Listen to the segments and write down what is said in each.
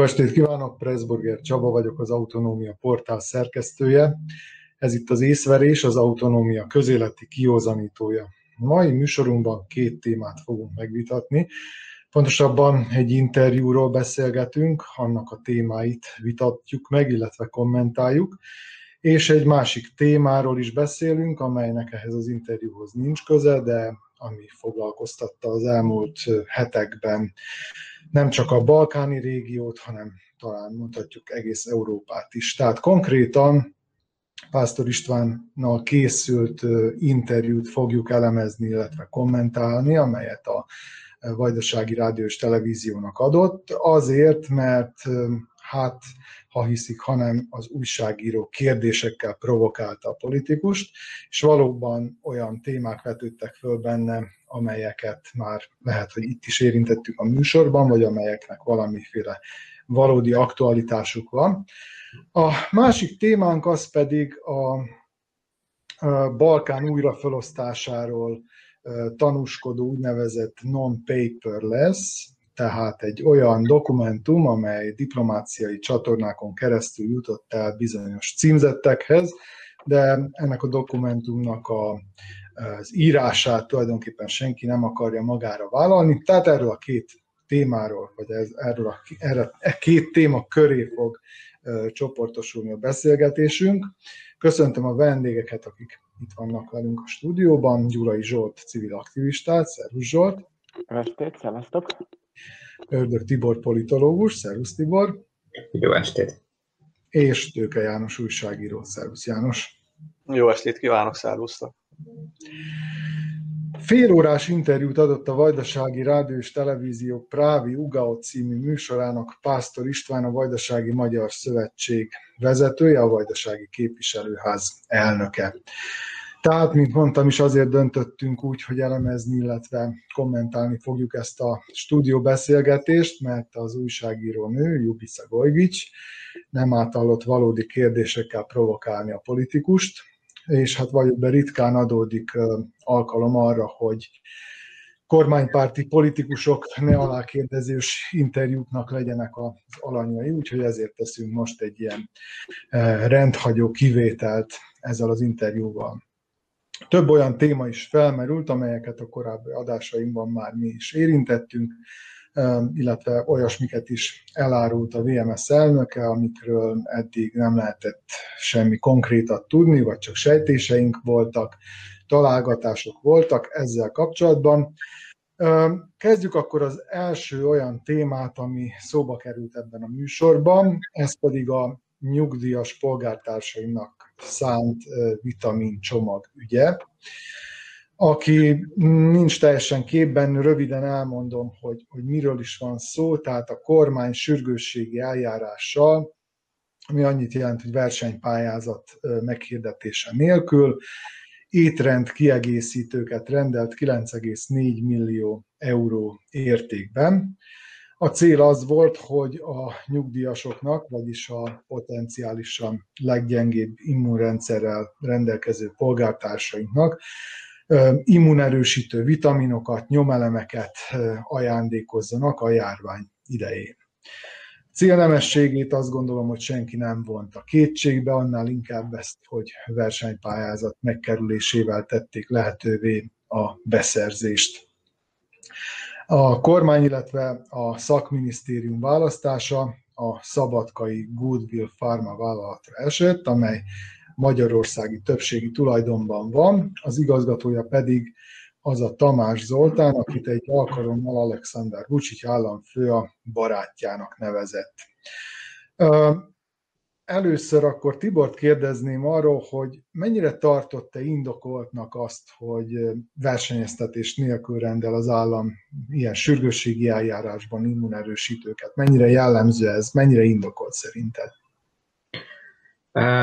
Jó estét kívánok, Pressburger Csaba vagyok, az Autonómia portál szerkesztője. Ez itt az észverés, az autonómia közéleti kiózanítója. Mai műsorunkban két témát fogunk megvitatni. Pontosabban egy interjúról beszélgetünk, annak a témáit vitatjuk meg, illetve kommentáljuk, és egy másik témáról is beszélünk, amelynek ehhez az interjúhoz nincs köze, de ami foglalkoztatta az elmúlt hetekben nem csak a balkáni régiót, hanem talán mondhatjuk egész Európát is. Tehát konkrétan Pásztor Istvánnal készült interjút fogjuk elemezni, illetve kommentálni, amelyet a Vajdasági Rádió és Televíziónak adott, azért, mert hát ha hiszik, hanem az újságíró kérdésekkel provokálta a politikust, és valóban olyan témák vetődtek föl benne, amelyeket már lehet, hogy itt is érintettük a műsorban, vagy amelyeknek valamiféle valódi aktualitásuk van. A másik témánk az pedig a Balkán újrafelosztásáról tanúskodó úgynevezett non-paper lesz, tehát egy olyan dokumentum, amely diplomáciai csatornákon keresztül jutott el bizonyos címzettekhez, de ennek a dokumentumnak a, az írását tulajdonképpen senki nem akarja magára vállalni, tehát erről a két témáról, vagy ez, erről a, erre, e két téma köré fog e, csoportosulni a beszélgetésünk. Köszöntöm a vendégeket, akik itt vannak velünk a stúdióban, Gyulai Zsolt, civil aktivistát, szervusz Zsolt! Estét, szevasztok! Ördög Tibor politológus, szervusz Tibor. Jó estét. És Tőke János újságíró, szervusz János. Jó estét kívánok, szervusztok. Félórás interjút adott a Vajdasági Rádió és Televízió Právi Ugaot című műsorának Pásztor István, a Vajdasági Magyar Szövetség vezetője, a Vajdasági Képviselőház elnöke. Tehát, mint mondtam is, azért döntöttünk úgy, hogy elemezni, illetve kommentálni fogjuk ezt a stúdió beszélgetést, mert az újságíró nő, Jubisa Gojgics, nem átallott valódi kérdésekkel provokálni a politikust, és hát vagyok be ritkán adódik alkalom arra, hogy kormánypárti politikusok ne alákérdezős interjúknak legyenek az alanyai, úgyhogy ezért teszünk most egy ilyen rendhagyó kivételt ezzel az interjúval. Több olyan téma is felmerült, amelyeket a korábbi adásainkban már mi is érintettünk, illetve olyasmiket is elárult a VMS elnöke, amikről eddig nem lehetett semmi konkrétat tudni, vagy csak sejtéseink voltak, találgatások voltak ezzel kapcsolatban. Kezdjük akkor az első olyan témát, ami szóba került ebben a műsorban, ez pedig a nyugdíjas polgártársaimnak szánt vitamin csomag ügye. Aki nincs teljesen képben, röviden elmondom, hogy, hogy miről is van szó, tehát a kormány sürgősségi eljárással, ami annyit jelent, hogy versenypályázat meghirdetése nélkül, étrend kiegészítőket rendelt 9,4 millió euró értékben. A cél az volt, hogy a nyugdíjasoknak, vagyis a potenciálisan leggyengébb immunrendszerrel rendelkező polgártársainknak immunerősítő vitaminokat, nyomelemeket ajándékozzanak a járvány idején. Célnemességét azt gondolom, hogy senki nem vonta kétségbe, annál inkább ezt, hogy versenypályázat megkerülésével tették lehetővé a beszerzést. A kormány, illetve a szakminisztérium választása a szabadkai Goodwill Pharma vállalatra esett, amely magyarországi többségi tulajdonban van, az igazgatója pedig az a Tamás Zoltán, akit egy alkalommal Alexander Vucic államfő a barátjának nevezett. Először akkor Tibort kérdezném arról, hogy mennyire tartott-e indokoltnak azt, hogy versenyeztetés nélkül rendel az állam ilyen sürgősségi eljárásban immunerősítőket? Mennyire jellemző ez, mennyire indokolt szerinted?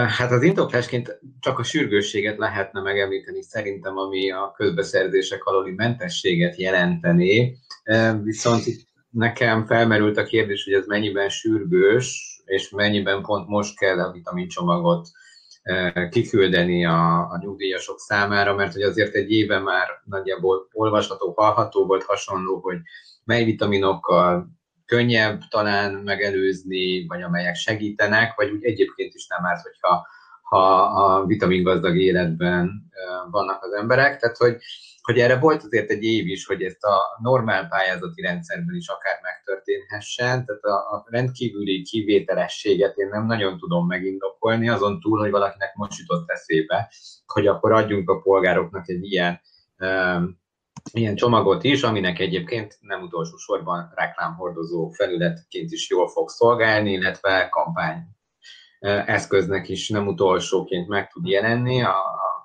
Hát az indoklásként csak a sürgősséget lehetne megemlíteni szerintem, ami a közbeszerzések aluli mentességet jelenteni. Viszont itt nekem felmerült a kérdés, hogy ez mennyiben sürgős, és mennyiben pont most kell a vitamincsomagot kiküldeni a, a nyugdíjasok számára, mert hogy azért egy éve már nagyjából olvasható, hallható volt hasonló, hogy mely vitaminokkal könnyebb talán megelőzni, vagy amelyek segítenek, vagy úgy egyébként is nem árt, hogyha ha a vitamingazdag életben vannak az emberek. Tehát, hogy, hogy erre volt azért egy év is, hogy ezt a normál pályázati rendszerben is akár megtörténhessen, tehát a, a rendkívüli kivételességet én nem nagyon tudom megindokolni, azon túl, hogy valakinek most jutott eszébe, hogy akkor adjunk a polgároknak egy ilyen ilyen csomagot is, aminek egyébként nem utolsó sorban reklámhordozó felületként is jól fog szolgálni, illetve kampány eszköznek is nem utolsóként meg tud jelenni. A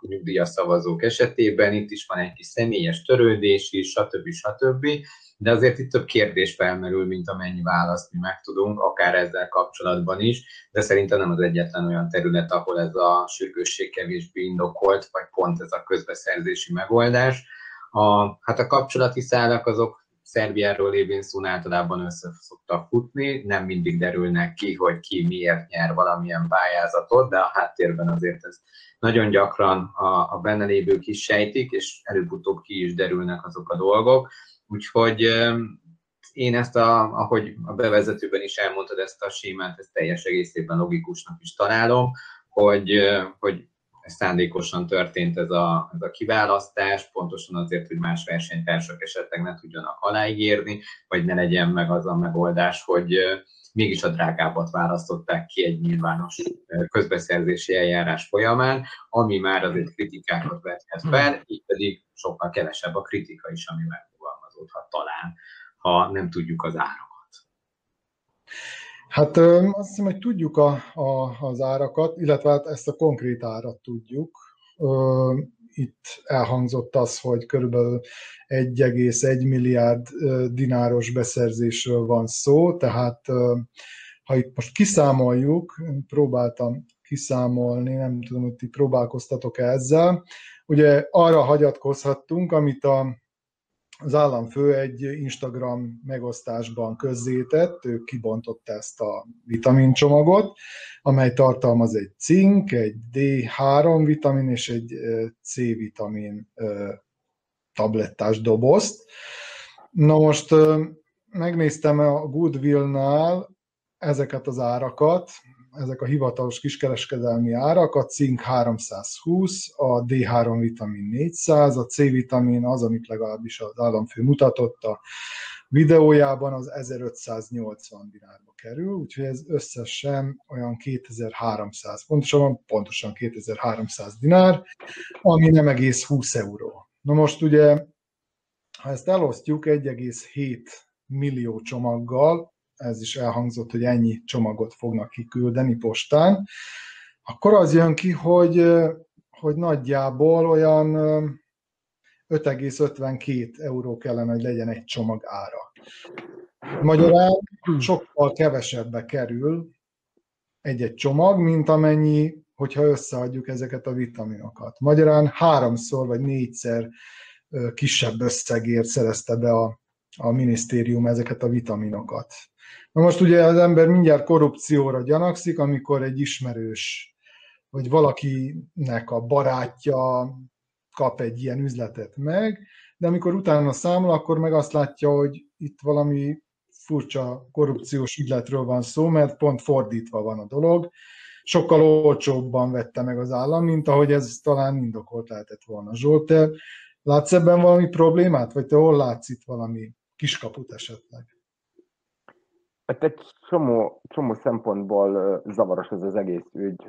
nyugdíjas szavazók esetében. Itt is van egy kis személyes törődés is, stb. stb. De azért itt több kérdés felmerül, mint amennyi választ mi megtudunk, akár ezzel kapcsolatban is, de szerintem nem az egyetlen olyan terület, ahol ez a sürgősség kevésbé indokolt, vagy pont ez a közbeszerzési megoldás a, hát a kapcsolati szálak azok Szerbiáról lévén szó általában össze szoktak futni, nem mindig derülnek ki, hogy ki miért nyer valamilyen pályázatot, de a háttérben azért ez nagyon gyakran a, a benne lévők is sejtik, és előbb-utóbb ki is derülnek azok a dolgok. Úgyhogy én ezt, a, ahogy a bevezetőben is elmondtad ezt a sémát, ezt teljes egészében logikusnak is találom, hogy, hogy szándékosan történt ez a, ez a kiválasztás, pontosan azért, hogy más versenytársak esetleg ne tudjanak aláígérni, vagy ne legyen meg az a megoldás, hogy mégis a drágábbat választották ki egy nyilvános közbeszerzési eljárás folyamán, ami már azért kritikákat vethet fel, így pedig sokkal kevesebb a kritika is, ami megfogalmazódhat talán, ha nem tudjuk az árakat. Hát azt hiszem, hogy tudjuk a, a, az árakat, illetve hát ezt a konkrét árat tudjuk. Itt elhangzott az, hogy körülbelül 1,1 milliárd dináros beszerzésről van szó, tehát ha itt most kiszámoljuk, próbáltam kiszámolni, nem tudom, hogy ti próbálkoztatok -e ezzel, ugye arra hagyatkozhattunk, amit a az államfő egy Instagram megosztásban közzétett, ő kibontotta ezt a vitamincsomagot, amely tartalmaz egy cink, egy D3 vitamin és egy C-vitamin tablettás dobozt. Na most megnéztem a Goodwill-nál ezeket az árakat, ezek a hivatalos kiskereskedelmi árak, a cink 320, a D3 vitamin 400, a C vitamin az, amit legalábbis az államfő mutatott a videójában, az 1580 dinárba kerül, úgyhogy ez összesen olyan 2300, pontosan, pontosan 2300 dinár, ami nem egész 20 euró. Na most ugye, ha ezt elosztjuk 1,7 millió csomaggal, ez is elhangzott, hogy ennyi csomagot fognak kiküldeni postán, akkor az jön ki, hogy, hogy nagyjából olyan 5,52 euró kellene, hogy legyen egy csomag ára. Magyarán sokkal kevesebbe kerül egy-egy csomag, mint amennyi, hogyha összeadjuk ezeket a vitaminokat. Magyarán háromszor vagy négyszer kisebb összegért szerezte be a, a minisztérium ezeket a vitaminokat. Na most ugye az ember mindjárt korrupcióra gyanakszik, amikor egy ismerős, vagy valakinek a barátja kap egy ilyen üzletet meg, de amikor utána számol, akkor meg azt látja, hogy itt valami furcsa korrupciós ügyletről van szó, mert pont fordítva van a dolog. Sokkal olcsóbban vette meg az állam, mint ahogy ez talán indokolt lehetett volna. Zsolt, te látsz ebben valami problémát, vagy te hol látsz itt valami kiskaput esetleg? Hát egy csomó, csomó szempontból zavaros ez az egész ügy.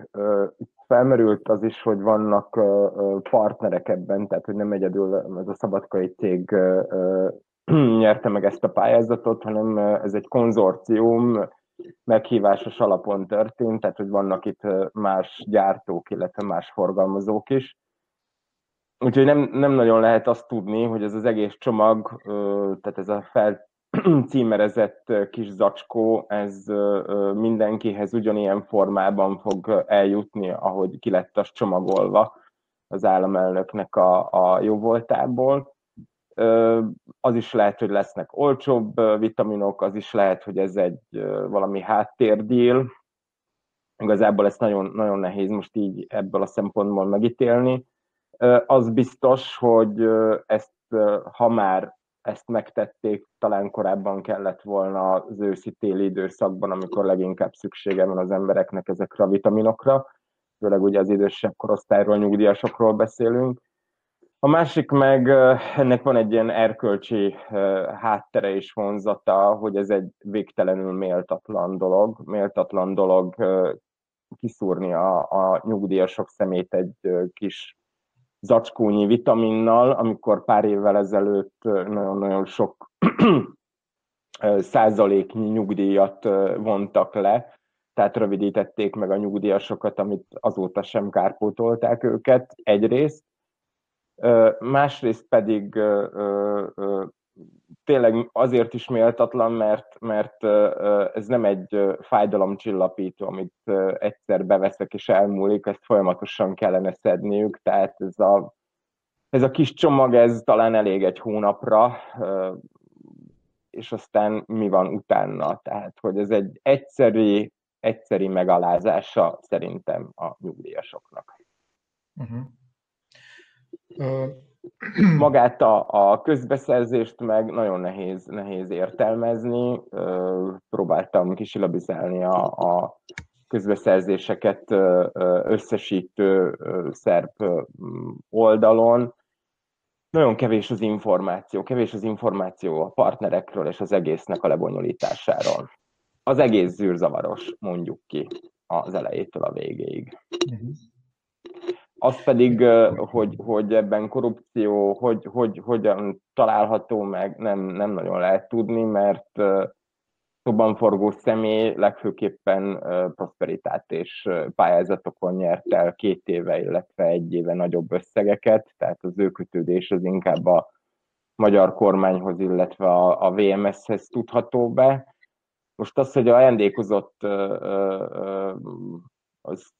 Felmerült az is, hogy vannak partnerek ebben, tehát hogy nem egyedül ez a szabadkai cég nyerte meg ezt a pályázatot, hanem ez egy konzorcium meghívásos alapon történt, tehát hogy vannak itt más gyártók, illetve más forgalmazók is. Úgyhogy nem, nem nagyon lehet azt tudni, hogy ez az egész csomag, tehát ez a fel, címerezett kis zacskó, ez mindenkihez ugyanilyen formában fog eljutni, ahogy ki lett az csomagolva az államelnöknek a, a jó voltából. Az is lehet, hogy lesznek olcsóbb vitaminok, az is lehet, hogy ez egy valami háttérdíl. Igazából ezt nagyon, nagyon nehéz most így ebből a szempontból megítélni. Az biztos, hogy ezt ha már ezt megtették, talán korábban kellett volna az őszi-téli időszakban, amikor leginkább szüksége van az embereknek ezekre a vitaminokra, főleg ugye az idősebb korosztályról, nyugdíjasokról beszélünk. A másik meg, ennek van egy ilyen erkölcsi háttere és vonzata, hogy ez egy végtelenül méltatlan dolog. Méltatlan dolog kiszúrni a, a nyugdíjasok szemét egy kis zacskónyi vitaminnal, amikor pár évvel ezelőtt nagyon-nagyon sok százaléknyi nyugdíjat vontak le, tehát rövidítették meg a nyugdíjasokat, amit azóta sem kárpótolták őket egyrészt. Másrészt pedig tényleg azért is méltatlan, mert, mert ez nem egy fájdalomcsillapító, amit egyszer beveszek és elmúlik, ezt folyamatosan kellene szedniük, tehát ez a, ez a kis csomag, ez talán elég egy hónapra, és aztán mi van utána. Tehát, hogy ez egy egyszeri, egyszeri megalázása szerintem a nyugdíjasoknak. Uh-huh. Uh magát a, a közbeszerzést meg nagyon nehéz, nehéz értelmezni. Próbáltam kisilabizálni a, a közbeszerzéseket összesítő szerb oldalon. Nagyon kevés az információ, kevés az információ a partnerekről és az egésznek a lebonyolításáról. Az egész zűrzavaros, mondjuk ki, az elejétől a végéig. Uh-huh az pedig, hogy, hogy ebben korrupció, hogy, hogy hogyan található meg, nem, nem nagyon lehet tudni, mert szóban forgó személy legfőképpen prosperitát és pályázatokon nyert el két éve, illetve egy éve nagyobb összegeket, tehát az ő kötődés az inkább a magyar kormányhoz, illetve a, a VMS-hez tudható be. Most az, hogy ajándékozott az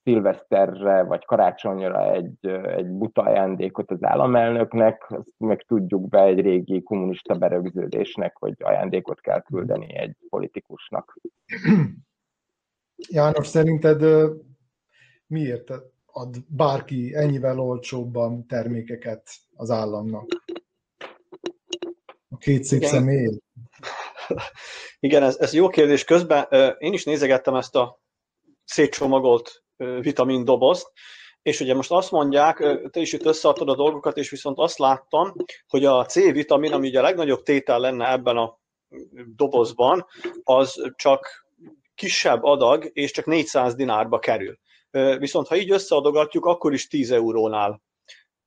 szilveszterre vagy karácsonyra egy, egy buta ajándékot az államelnöknek, azt meg tudjuk be egy régi kommunista berögződésnek, hogy ajándékot kell küldeni egy politikusnak. János, szerinted miért ad bárki ennyivel olcsóbban termékeket az államnak? A két szép személy? Igen, ez, ez jó kérdés. Közben én is nézegettem ezt a szétcsomagolt vitamin dobozt, és ugye most azt mondják, te is itt összeadtad a dolgokat, és viszont azt láttam, hogy a C-vitamin, ami ugye a legnagyobb tétel lenne ebben a dobozban, az csak kisebb adag, és csak 400 dinárba kerül. Viszont ha így összeadogatjuk, akkor is 10 eurónál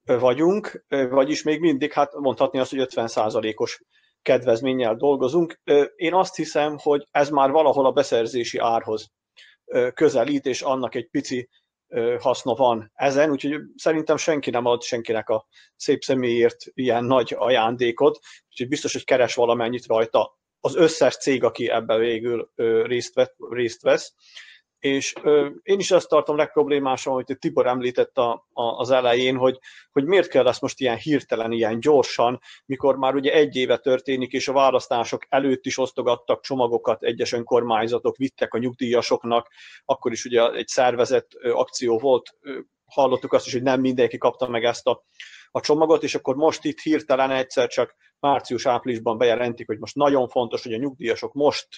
vagyunk, vagyis még mindig, hát mondhatni azt, hogy 50%-os kedvezménnyel dolgozunk. Én azt hiszem, hogy ez már valahol a beszerzési árhoz közelít, és annak egy pici haszna van ezen, úgyhogy szerintem senki nem ad senkinek a szép személyért ilyen nagy ajándékot, úgyhogy biztos, hogy keres valamennyit rajta. Az összes cég, aki ebben végül részt, vett, vesz és ö, én is azt tartom legproblémásabb, hogy Tibor említett a, a, az elején, hogy, hogy miért kell ezt most ilyen hirtelen, ilyen gyorsan, mikor már ugye egy éve történik, és a választások előtt is osztogattak csomagokat, egyes önkormányzatok vittek a nyugdíjasoknak, akkor is ugye egy szervezett akció volt, hallottuk azt is, hogy nem mindenki kapta meg ezt a, a csomagot, és akkor most itt hirtelen egyszer csak március-áprilisban bejelentik, hogy most nagyon fontos, hogy a nyugdíjasok most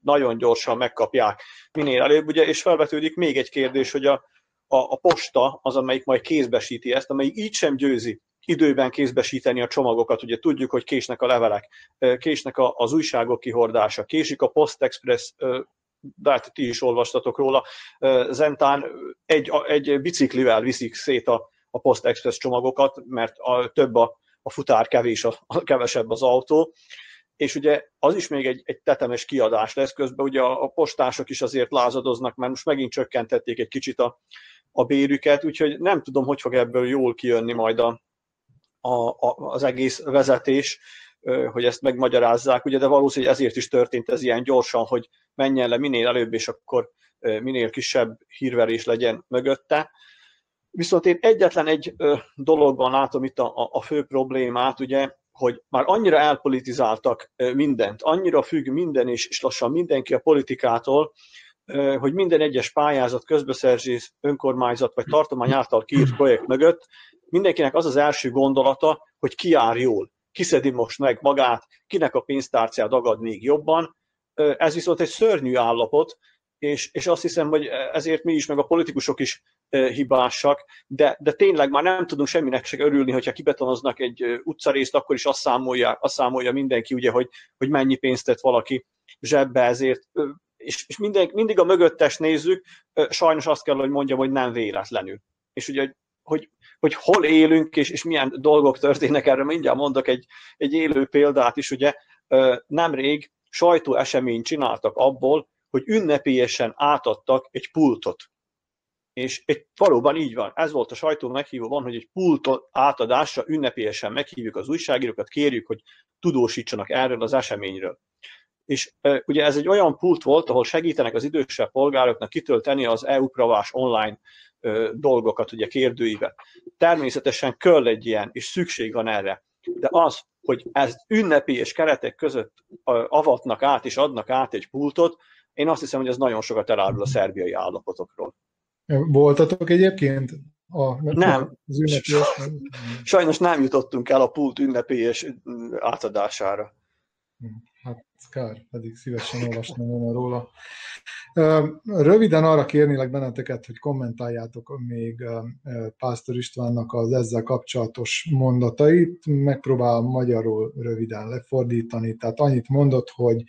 nagyon gyorsan megkapják minél előbb, ugye, és felvetődik még egy kérdés, hogy a, a, a posta az, amelyik majd kézbesíti ezt, amelyik így sem győzi időben kézbesíteni a csomagokat. Ugye tudjuk, hogy késnek a levelek, késnek a, az újságok kihordása, késik a Post Express, de hát ti is olvastatok róla, Zentán egy, egy biciklivel viszik szét a, a Post Express csomagokat, mert a, több a, a futár, kevés a, a kevesebb az autó és ugye az is még egy, egy tetemes kiadás lesz, közben ugye a, a postások is azért lázadoznak, mert most megint csökkentették egy kicsit a, a bérüket, úgyhogy nem tudom, hogy fog ebből jól kijönni majd a, a, a, az egész vezetés, hogy ezt megmagyarázzák, ugye, de valószínűleg ezért is történt ez ilyen gyorsan, hogy menjen le minél előbb, és akkor minél kisebb hírverés legyen mögötte. Viszont én egyetlen egy dologban látom itt a, a fő problémát, ugye hogy már annyira elpolitizáltak mindent, annyira függ minden és, és lassan mindenki a politikától, hogy minden egyes pályázat, közbeszerzés, önkormányzat vagy tartomány által kiírt projekt mögött mindenkinek az az első gondolata, hogy ki jár jól. kiszedi most meg magát, kinek a pénztárcája dagad még jobban. Ez viszont egy szörnyű állapot, és, és azt hiszem, hogy ezért mi is, meg a politikusok is hibásak, de, de tényleg már nem tudunk semminek se örülni, hogyha kibetonoznak egy utcarészt, akkor is azt számolja, azt számolja mindenki, ugye, hogy, hogy mennyi pénzt tett valaki zsebbe ezért, és, és minden, mindig a mögöttes nézzük, sajnos azt kell, hogy mondjam, hogy nem véletlenül. És ugye, hogy, hogy hol élünk, és, és milyen dolgok történnek, erre mindjárt mondok egy, egy élő példát is, ugye nemrég sajtóeseményt csináltak abból, hogy ünnepélyesen átadtak egy pultot. És egy, valóban így van. Ez volt a sajtó meghívóban, hogy egy pult átadásra ünnepélyesen meghívjuk az újságírókat, kérjük, hogy tudósítsanak erről az eseményről. És e, ugye ez egy olyan pult volt, ahol segítenek az idősebb polgároknak kitölteni az EU-pravás online e, dolgokat, ugye kérdőivel. Természetesen kell egy ilyen, és szükség van erre. De az, hogy ez ünnepi és keretek között avatnak át és adnak át egy pultot, én azt hiszem, hogy ez nagyon sokat elárul a szerbiai állapotokról. Voltatok egyébként? A, nem. Az ünnepélyes... Sajnos nem jutottunk el a pult ünnepélyes átadására. Kár, pedig szívesen olvasnám volna róla. Röviden arra kérnélek benneteket, hogy kommentáljátok még Pásztor Istvánnak az ezzel kapcsolatos mondatait. Megpróbál magyarul röviden lefordítani. Tehát annyit mondott, hogy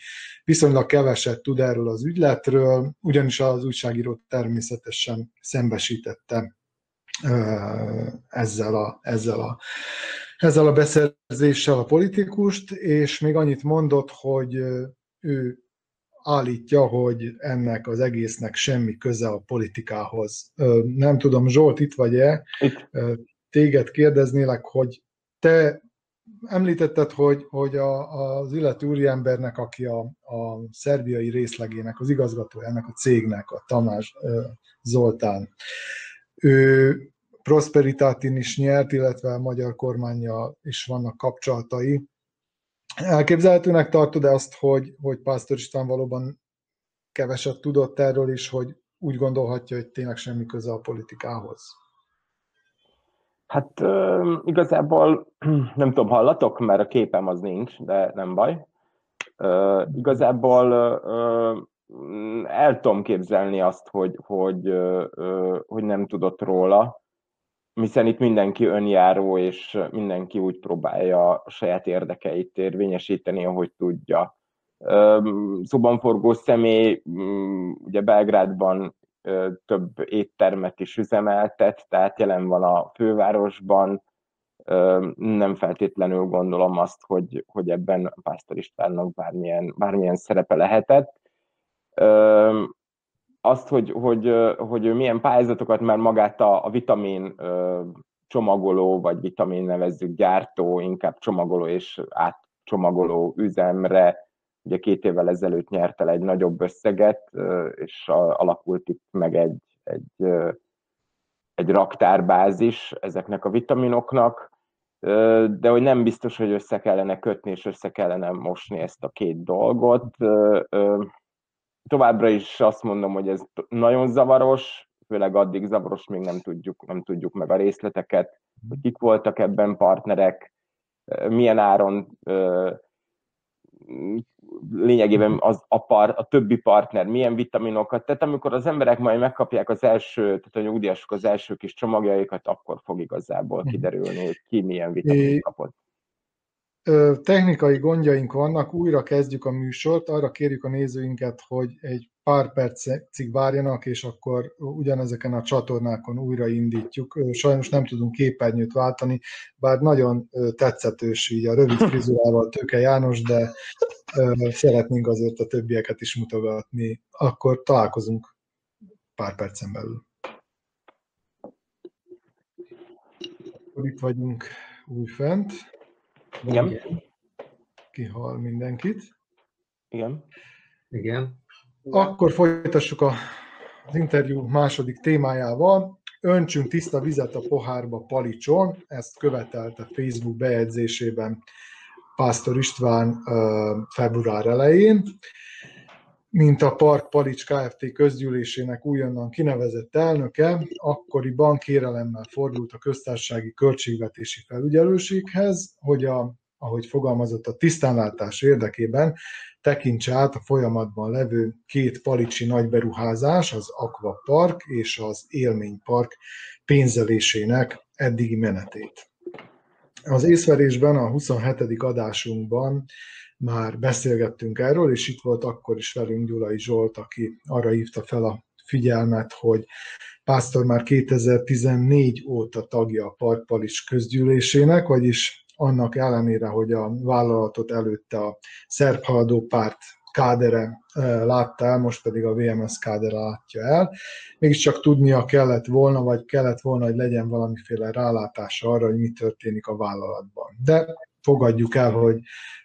viszonylag keveset tud erről az ügyletről, ugyanis az újságíró természetesen szembesítette ezzel a, ezzel a ezzel a beszerzéssel a politikust, és még annyit mondott, hogy ő állítja, hogy ennek az egésznek semmi köze a politikához. Nem tudom, Zsolt, itt vagy-e? Itt. Téged kérdeznélek, hogy te említetted, hogy, hogy a, az illető úriembernek, aki a, a szerbiai részlegének, az igazgatója ennek a cégnek, a Tamás Zoltán, ő Prosperitátin is nyert, illetve a magyar kormánya is vannak kapcsolatai. Elképzelhetőnek tartod azt, hogy, hogy Pásztor István valóban keveset tudott erről is, hogy úgy gondolhatja, hogy tényleg semmi köze a politikához? Hát igazából nem tudom, hallatok, mert a képem az nincs, de nem baj. Igazából el tudom képzelni azt, hogy, hogy, hogy nem tudott róla, hiszen itt mindenki önjáró, és mindenki úgy próbálja a saját érdekeit érvényesíteni, ahogy tudja. Szobanforgó személy mm, ugye Belgrádban több éttermet is üzemeltet, tehát jelen van a fővárosban, nem feltétlenül gondolom azt, hogy, hogy ebben Pásztor Istvánnak bármilyen, bármilyen szerepe lehetett azt, hogy, hogy, hogy milyen pályázatokat már magát a, a vitamin csomagoló, vagy vitamin nevezzük gyártó, inkább csomagoló és átcsomagoló üzemre, ugye két évvel ezelőtt nyert el egy nagyobb összeget, és alakult itt meg egy, egy, egy raktárbázis ezeknek a vitaminoknak, de hogy nem biztos, hogy össze kellene kötni, és össze kellene mosni ezt a két dolgot továbbra is azt mondom, hogy ez nagyon zavaros, főleg addig zavaros, még nem tudjuk, nem tudjuk meg a részleteket, hogy kik voltak ebben partnerek, milyen áron lényegében az a, par, a többi partner milyen vitaminokat, tehát amikor az emberek majd megkapják az első, tehát a nyugdíjasok az első kis csomagjaikat, akkor fog igazából kiderülni, hogy ki milyen vitamint kapott technikai gondjaink vannak, újra kezdjük a műsort, arra kérjük a nézőinket, hogy egy pár percig várjanak, és akkor ugyanezeken a csatornákon újra indítjuk. Sajnos nem tudunk képernyőt váltani, bár nagyon tetszetős így a rövid frizurával Tőke János, de szeretnénk azért a többieket is mutogatni. Akkor találkozunk pár percen belül. Itt vagyunk újfent. Igen. Kihal mindenkit. Igen. Igen. Akkor folytassuk a, az interjú második témájával. Öntsünk tiszta vizet a pohárba palicson, ezt követelte Facebook bejegyzésében Pásztor István február elején mint a Park Palics Kft. közgyűlésének újonnan kinevezett elnöke, akkoriban kérelemmel fordult a köztársasági költségvetési felügyelőséghez, hogy a ahogy fogalmazott, a tisztánlátás érdekében tekintse át a folyamatban levő két palicsi nagyberuházás, az Aqua Park és az Élmény Park pénzelésének eddigi menetét. Az észverésben, a 27. adásunkban már beszélgettünk erről, és itt volt akkor is velünk Gyulai Zsolt, aki arra hívta fel a figyelmet, hogy Pásztor már 2014 óta tagja a Parkpalics közgyűlésének, vagyis annak ellenére, hogy a vállalatot előtte a szerb haladó párt kádere látta el, most pedig a VMS kádere látja el. Mégiscsak tudnia kellett volna, vagy kellett volna, hogy legyen valamiféle rálátása arra, hogy mi történik a vállalatban. De fogadjuk el, hogy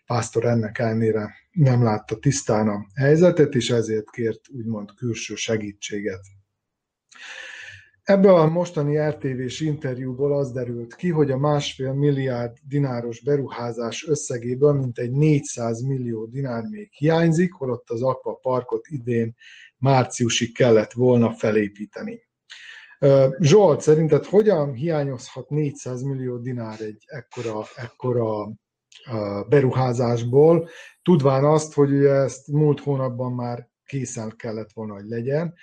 Pásztor ennek ellenére nem látta tisztán a helyzetet, és ezért kért úgymond külső segítséget. Ebből a mostani RTV-s interjúból az derült ki, hogy a másfél milliárd dináros beruházás összegéből mintegy 400 millió dinár még hiányzik, holott az Aqua Parkot idén márciusig kellett volna felépíteni. Zsolt, szerinted hogyan hiányozhat 400 millió dinár egy ekkora, ekkora beruházásból, tudván azt, hogy ugye ezt múlt hónapban már készen kellett volna, hogy legyen.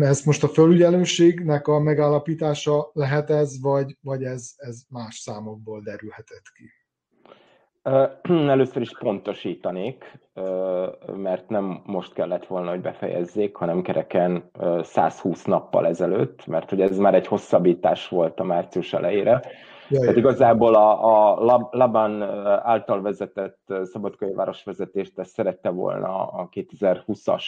Ez most a fölügyelőségnek a megállapítása lehet ez, vagy, vagy ez, ez más számokból derülhetett ki? Először is pontosítanék, mert nem most kellett volna, hogy befejezzék, hanem kereken 120 nappal ezelőtt, mert hogy ez már egy hosszabbítás volt a március elejére. Jaj, Tehát igazából a, a Laban által vezetett Szabadkai vezetést ezt szerette volna a 2020-as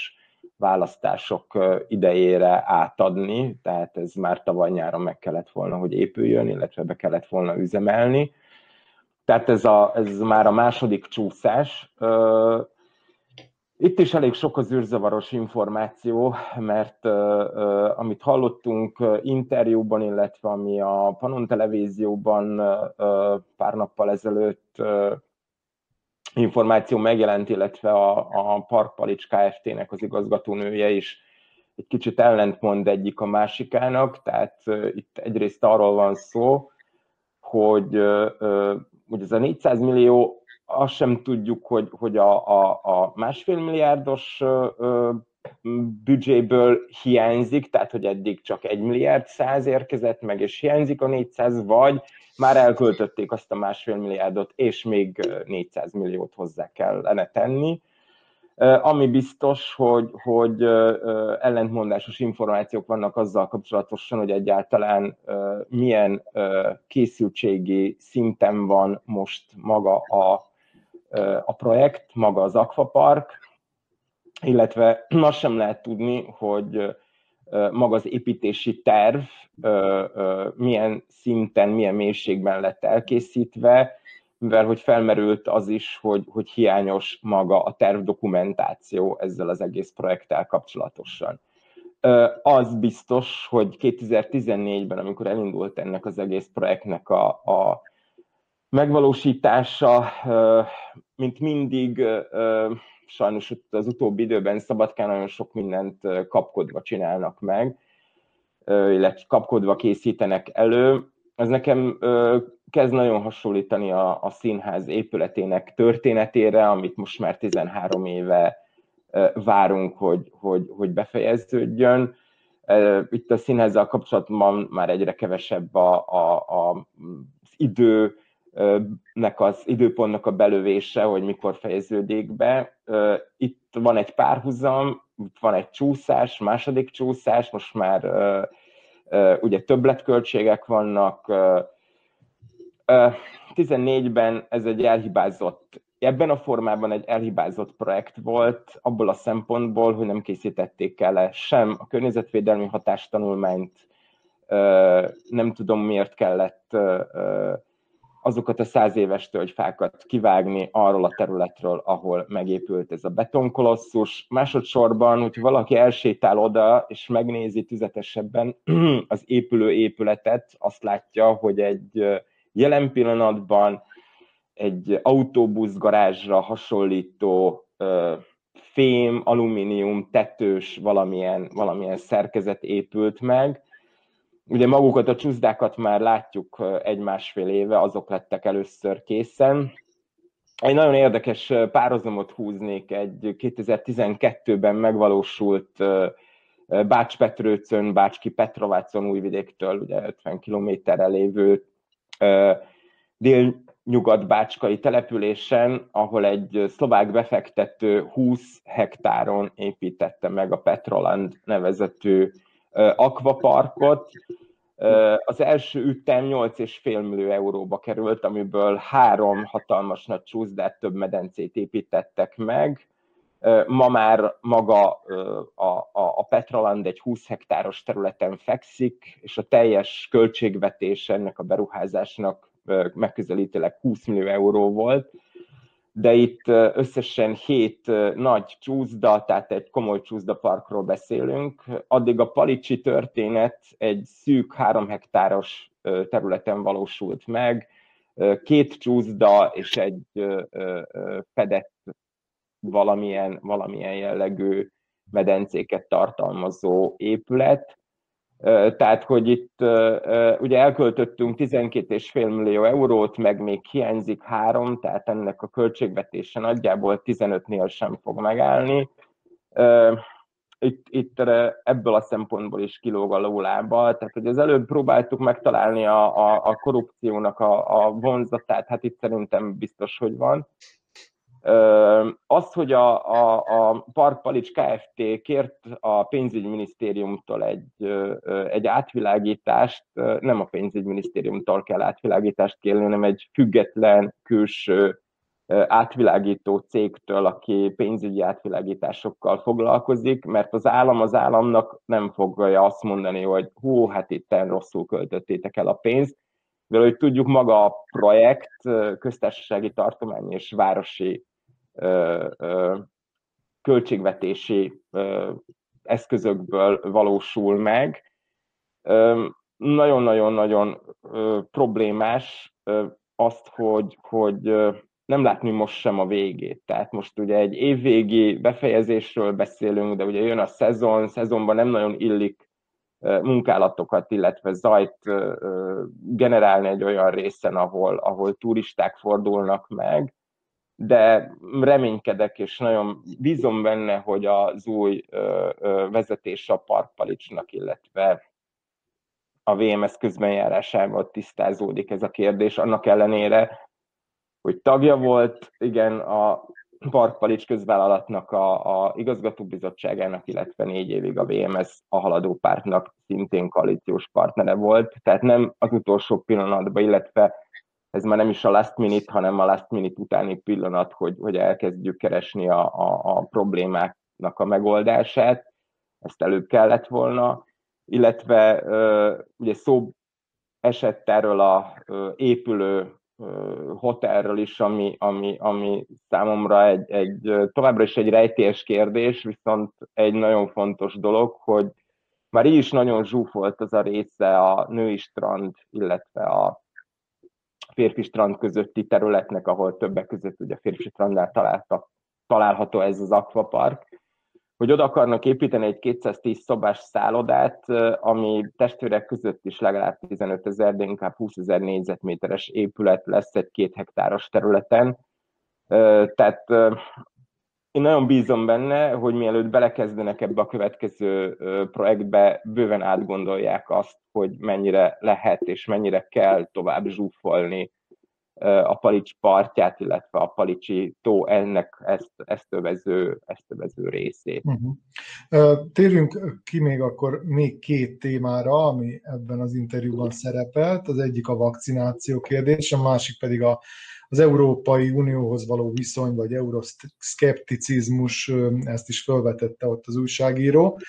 választások idejére átadni, tehát ez már tavaly nyáron meg kellett volna, hogy épüljön, illetve be kellett volna üzemelni. Tehát ez, a, ez már a második csúszás. Itt is elég sok az űrzavaros információ, mert amit hallottunk interjúban, illetve ami a Panon televízióban pár nappal ezelőtt információ megjelent, illetve a, a Parkpalics Kft-nek az igazgatónője is egy kicsit ellentmond egyik a másikának, tehát itt egyrészt arról van szó, hogy uh, ez a 400 millió azt sem tudjuk, hogy, hogy a, a, a másfél milliárdos büdzséből hiányzik, tehát hogy eddig csak egy milliárd száz érkezett meg, és hiányzik a 400, vagy már elköltötték azt a másfél milliárdot, és még 400 milliót hozzá kellene tenni. Ami biztos, hogy, hogy ellentmondásos információk vannak azzal kapcsolatosan, hogy egyáltalán milyen készültségi szinten van most maga a a projekt, maga az Aquapark, illetve azt sem lehet tudni, hogy maga az építési terv milyen szinten, milyen mélységben lett elkészítve, mivel hogy felmerült az is, hogy, hogy hiányos maga a terv dokumentáció ezzel az egész projekttel kapcsolatosan. Az biztos, hogy 2014-ben, amikor elindult ennek az egész projektnek a, a megvalósítása, mint mindig, sajnos az utóbbi időben Szabadkán nagyon sok mindent kapkodva csinálnak meg, illetve kapkodva készítenek elő. Ez nekem kezd nagyon hasonlítani a, a színház épületének történetére, amit most már 13 éve várunk, hogy, hogy, hogy befejeződjön. Itt a színházzal kapcsolatban már egyre kevesebb a, a, a, az idő, az időpontnak a belövése, hogy mikor fejeződik be. Itt van egy párhuzam, van egy csúszás, második csúszás, most már ugye többletköltségek vannak. 14-ben ez egy elhibázott, ebben a formában egy elhibázott projekt volt, abból a szempontból, hogy nem készítették el sem a környezetvédelmi hatástanulmányt, nem tudom miért kellett azokat a száz éves tölgyfákat kivágni arról a területről, ahol megépült ez a betonkolosszus. Másodszorban, hogy valaki elsétál oda, és megnézi tüzetesebben az épülő épületet, azt látja, hogy egy jelen pillanatban egy autóbuszgarázsra hasonlító fém, alumínium, tetős valamilyen, valamilyen szerkezet épült meg, Ugye magukat a csúszdákat már látjuk egy-másfél éve, azok lettek először készen. Egy nagyon érdekes párhuzamot húznék egy 2012-ben megvalósult Bács-Petrőcön, Bácski Petrovácon újvidéktől, ugye 50 kilométerre lévő dél-nyugat-bácskai településen, ahol egy szlovák befektető 20 hektáron építette meg a Petroland nevezetű akvaparkot. Az első ütem 8,5 millió euróba került, amiből három hatalmas nagy csúszdát, több medencét építettek meg. Ma már maga a, a, a Petraland egy 20 hektáros területen fekszik, és a teljes költségvetés ennek a beruházásnak megközelítőleg 20 millió euró volt de itt összesen hét nagy csúszda, tehát egy komoly csúszdaparkról beszélünk. Addig a Palicsi történet egy szűk három hektáros területen valósult meg, két csúszda és egy fedett valamilyen, valamilyen jellegű medencéket tartalmazó épület. Tehát, hogy itt ugye elköltöttünk 12,5 millió eurót, meg még hiányzik három, tehát ennek a költségvetése nagyjából 15-nél sem fog megállni. Itt, itt ebből a szempontból is kilóg a lólába, tehát hogy az előbb próbáltuk megtalálni a, a, a korrupciónak a, a vonzatát, hát itt szerintem biztos, hogy van. Az, hogy a, a, a Park Palics Kft. kért a pénzügyminisztériumtól egy, egy átvilágítást, nem a pénzügyminisztériumtól kell átvilágítást kérni, hanem egy független külső átvilágító cégtől, aki pénzügyi átvilágításokkal foglalkozik, mert az állam az államnak nem fogja azt mondani, hogy hú, hát itt rosszul költöttétek el a pénzt, mivel hogy tudjuk, maga a projekt köztársasági tartomány és városi költségvetési eszközökből valósul meg. Nagyon-nagyon-nagyon problémás azt, hogy, hogy nem látni most sem a végét. Tehát most ugye egy évvégi befejezésről beszélünk, de ugye jön a szezon, szezonban nem nagyon illik munkálatokat, illetve zajt generálni egy olyan részen, ahol, ahol turisták fordulnak meg. De reménykedek, és nagyon bízom benne, hogy az új vezetés a Parkpalicsnak, illetve a VMS közbenjárásával tisztázódik ez a kérdés, annak ellenére, hogy tagja volt, igen, a Parkpalics közvállalatnak a, a igazgatóbizottságának, illetve négy évig a VMS a haladó pártnak szintén koalíciós partnere volt, tehát nem az utolsó pillanatban, illetve ez már nem is a last minute, hanem a last minute utáni pillanat, hogy, hogy elkezdjük keresni a, a, a problémáknak a megoldását. Ezt előbb kellett volna, illetve ugye szó esett erről a épülő hotelről is, ami, ami, ami számomra egy, egy, továbbra is egy rejtélyes kérdés, viszont egy nagyon fontos dolog, hogy már így is nagyon zsúfolt az a része a női strand, illetve a férfi strand közötti területnek, ahol többek között ugye férfi strandnál találtak, található ez az akvapark, hogy oda akarnak építeni egy 210 szobás szállodát, ami testvérek között is legalább 15 ezer, de inkább 20 ezer négyzetméteres épület lesz egy két hektáros területen. Tehát én nagyon bízom benne, hogy mielőtt belekezdenek ebbe a következő projektbe, bőven átgondolják azt, hogy mennyire lehet és mennyire kell tovább zsúfolni a Palics partját, illetve a Palicsi tó ennek ezt, ezt, övező, ezt övező részét. Uh-huh. Térjünk ki még akkor még két témára, ami ebben az interjúban szerepelt. Az egyik a vakcináció kérdés, a másik pedig a az Európai Unióhoz való viszony, vagy euroszkepticizmus, ezt is felvetette ott az újságíró.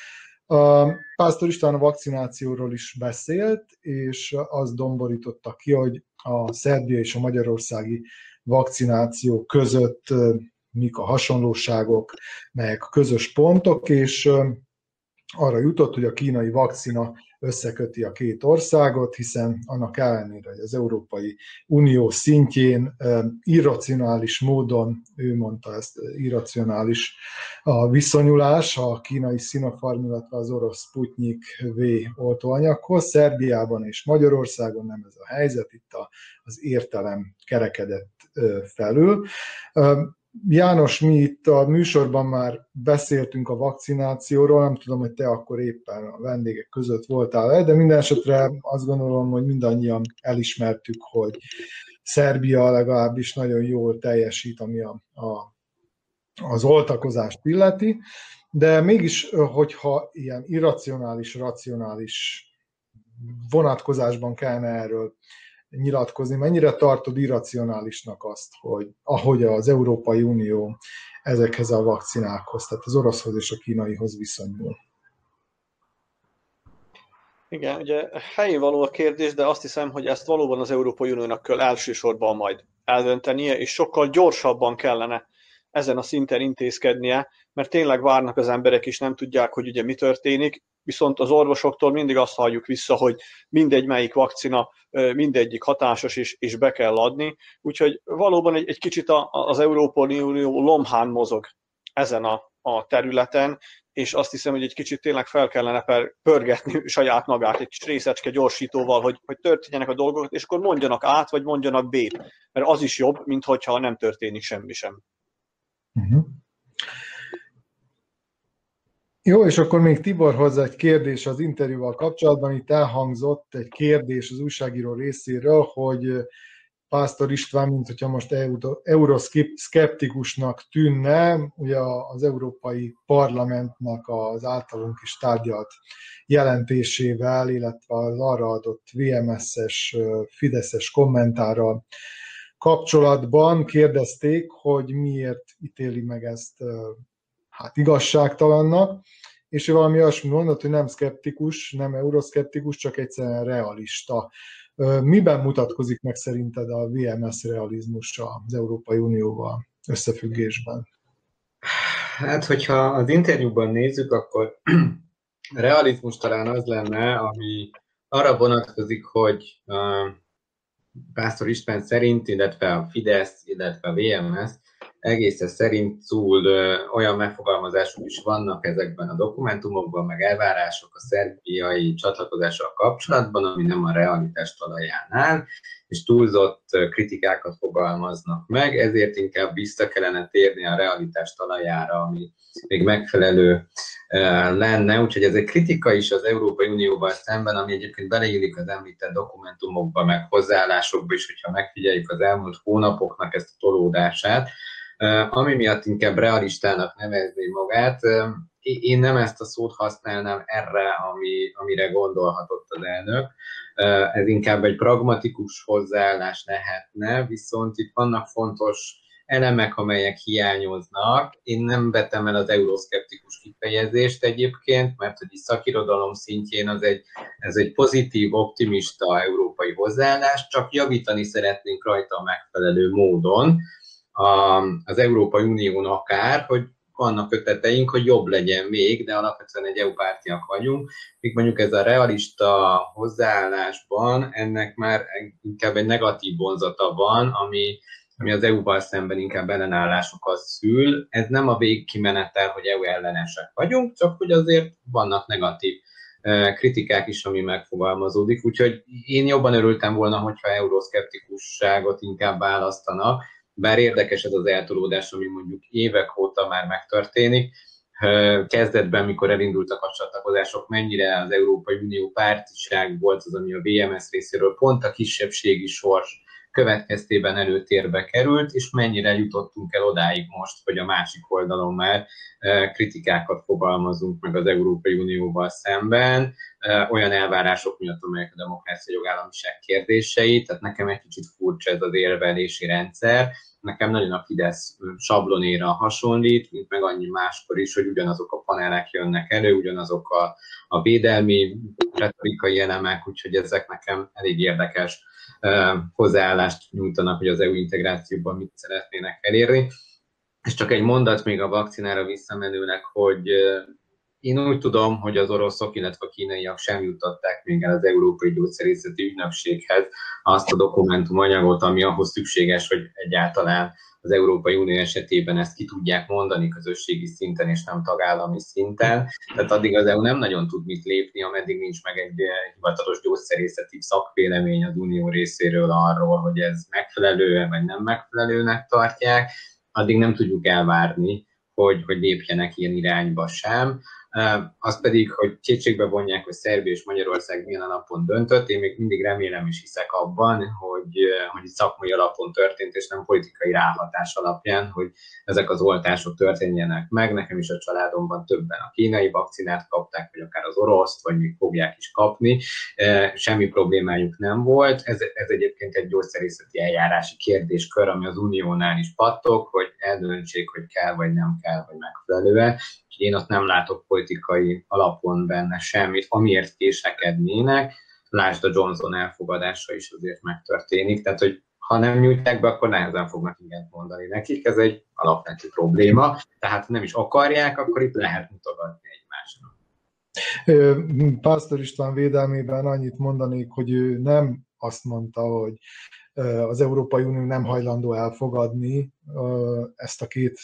Pásztor István a vakcinációról is beszélt, és az domborította ki, hogy a szerbia és a magyarországi vakcináció között mik a hasonlóságok, melyek a közös pontok, és arra jutott, hogy a kínai vakcina összeköti a két országot, hiszen annak ellenére, hogy az Európai Unió szintjén irracionális módon, ő mondta ezt, irracionális a viszonyulás a kínai Sinopharm, illetve az orosz Sputnik V oltóanyaghoz. Szerbiában és Magyarországon nem ez a helyzet, itt az értelem kerekedett felül. János, mi itt a műsorban már beszéltünk a vakcinációról, nem tudom, hogy te akkor éppen a vendégek között voltál de minden esetre azt gondolom, hogy mindannyian elismertük, hogy Szerbia legalábbis nagyon jól teljesít, ami a, a, az oltakozást illeti, de mégis, hogyha ilyen irracionális, racionális vonatkozásban kellene erről nyilatkozni, mennyire tartod irracionálisnak azt, hogy ahogy az Európai Unió ezekhez a vakcinákhoz, tehát az oroszhoz és a kínaihoz viszonyul? Igen, ugye helyén való a kérdés, de azt hiszem, hogy ezt valóban az Európai Uniónak kell elsősorban majd eldöntenie, és sokkal gyorsabban kellene ezen a szinten intézkednie, mert tényleg várnak az emberek, és nem tudják, hogy ugye mi történik, viszont az orvosoktól mindig azt halljuk vissza, hogy mindegy melyik vakcina, mindegyik hatásos, és, és be kell adni. Úgyhogy valóban egy, egy kicsit az Európai Unió lomhán mozog ezen a, a területen, és azt hiszem, hogy egy kicsit tényleg fel kellene per, pörgetni saját magát egy kis részecske gyorsítóval, hogy, hogy történjenek a dolgok, és akkor mondjanak át, vagy mondjanak B-t, mert az is jobb, mint hogyha nem történik semmi sem. Uh-huh. Jó, és akkor még Tibor hozzá egy kérdés az interjúval kapcsolatban. Itt elhangzott egy kérdés az újságíró részéről, hogy Pásztor István, mint hogyha most euroszkeptikusnak tűnne, ugye az Európai Parlamentnek az általunk is tárgyalt jelentésével, illetve az arra adott VMS-es, Fideszes kommentára kapcsolatban kérdezték, hogy miért ítéli meg ezt hát igazságtalannak, és ő valami olyasmi mondott, hogy nem szkeptikus, nem euroszkeptikus, csak egyszerűen realista. Miben mutatkozik meg szerinted a VMS realizmus az Európai Unióval összefüggésben? Hát, hogyha az interjúban nézzük, akkor realizmus talán az lenne, ami arra vonatkozik, hogy Pásztor István szerint, illetve a Fidesz, illetve a VMS egészen szerint túl olyan megfogalmazások is vannak ezekben a dokumentumokban, meg elvárások a szerbiai csatlakozással kapcsolatban, ami nem a realitás talajánál, és túlzott kritikákat fogalmaznak meg, ezért inkább vissza kellene térni a realitás talajára, ami még megfelelő lenne, úgyhogy ez egy kritika is az Európai Unióval szemben, ami egyébként beleillik az említett dokumentumokba, meg hozzáállásokba is, hogyha megfigyeljük az elmúlt hónapoknak ezt a tolódását, ami miatt inkább realistának nevezni magát. Én nem ezt a szót használnám erre, ami, amire gondolhatott az elnök. Ez inkább egy pragmatikus hozzáállás lehetne, viszont itt vannak fontos elemek, amelyek hiányoznak. Én nem vetem el az euroszkeptikus kifejezést egyébként, mert hogy szakirodalom szintjén az egy, ez egy pozitív, optimista európai hozzáállás, csak javítani szeretnénk rajta a megfelelő módon az Európai Unión akár, hogy vannak ötleteink, hogy jobb legyen még, de alapvetően egy EU pártiak vagyunk, míg mondjuk ez a realista hozzáállásban ennek már inkább egy negatív vonzata van, ami, ami az EU-val szemben inkább ellenállásokat szül. Ez nem a végkimenetel, hogy EU ellenesek vagyunk, csak hogy azért vannak negatív kritikák is, ami megfogalmazódik, úgyhogy én jobban örültem volna, hogyha euroszkeptikusságot inkább választanak, bár érdekes ez az eltolódás, ami mondjuk évek óta már megtörténik, kezdetben, mikor elindultak a csatlakozások, mennyire az Európai Unió pártiság volt az, ami a VMS részéről pont a kisebbségi sors következtében előtérbe került, és mennyire jutottunk el odáig most, hogy a másik oldalon már kritikákat fogalmazunk meg az Európai Unióval szemben, olyan elvárások miatt, amelyek a demokrácia jogállamiság kérdései, tehát nekem egy kicsit furcsa ez az érvelési rendszer, nekem nagyon a Fidesz sablonéra hasonlít, mint meg annyi máskor is, hogy ugyanazok a panelek jönnek elő, ugyanazok a, a védelmi retorikai elemek, úgyhogy ezek nekem elég érdekes hozzáállást nyújtanak, hogy az EU integrációban mit szeretnének elérni. És csak egy mondat még a vakcinára visszamenőleg, hogy én úgy tudom, hogy az oroszok, illetve a kínaiak sem jutották még el az Európai Gyógyszerészeti Ügynökséghez azt a dokumentumanyagot, ami ahhoz szükséges, hogy egyáltalán az Európai Unió esetében ezt ki tudják mondani közösségi szinten és nem tagállami szinten. Tehát addig az EU nem nagyon tud mit lépni, ameddig nincs meg egy hivatalos gyógyszerészeti szakvélemény az Unió részéről arról, hogy ez megfelelő vagy nem megfelelőnek tartják, addig nem tudjuk elvárni, hogy, hogy lépjenek ilyen irányba sem. Az pedig, hogy kétségbe vonják, hogy Szerbia és Magyarország milyen alapon döntött, én még mindig remélem és hiszek abban, hogy, hogy szakmai alapon történt, és nem politikai ráhatás alapján, hogy ezek az oltások történjenek meg. Nekem is a családomban többen a kínai vakcinát kapták, vagy akár az oroszt, vagy még fogják is kapni. Semmi problémájuk nem volt. Ez, ez egyébként egy gyógyszerészeti eljárási kérdéskör, ami az uniónál is pattog, hogy eldöntsék, hogy kell vagy nem kell, vagy megfelelően én ott nem látok politikai alapon benne semmit, amiért késekednének. Lásd a Johnson elfogadása is azért megtörténik, tehát hogy ha nem nyújtják be, akkor nehezen fognak igent mondani nekik, ez egy alapvető probléma, tehát ha nem is akarják, akkor itt lehet mutogatni egymásnak. Pásztor István védelmében annyit mondanék, hogy ő nem azt mondta, hogy az Európai Unió nem hajlandó elfogadni ezt a két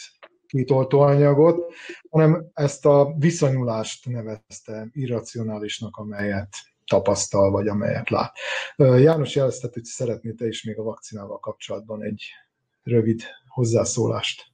két oltóanyagot, hanem ezt a viszonyulást nevezte irracionálisnak, amelyet tapasztal, vagy amelyet lát. János jeleztet, hogy szeretné te is még a vakcinával kapcsolatban egy rövid hozzászólást.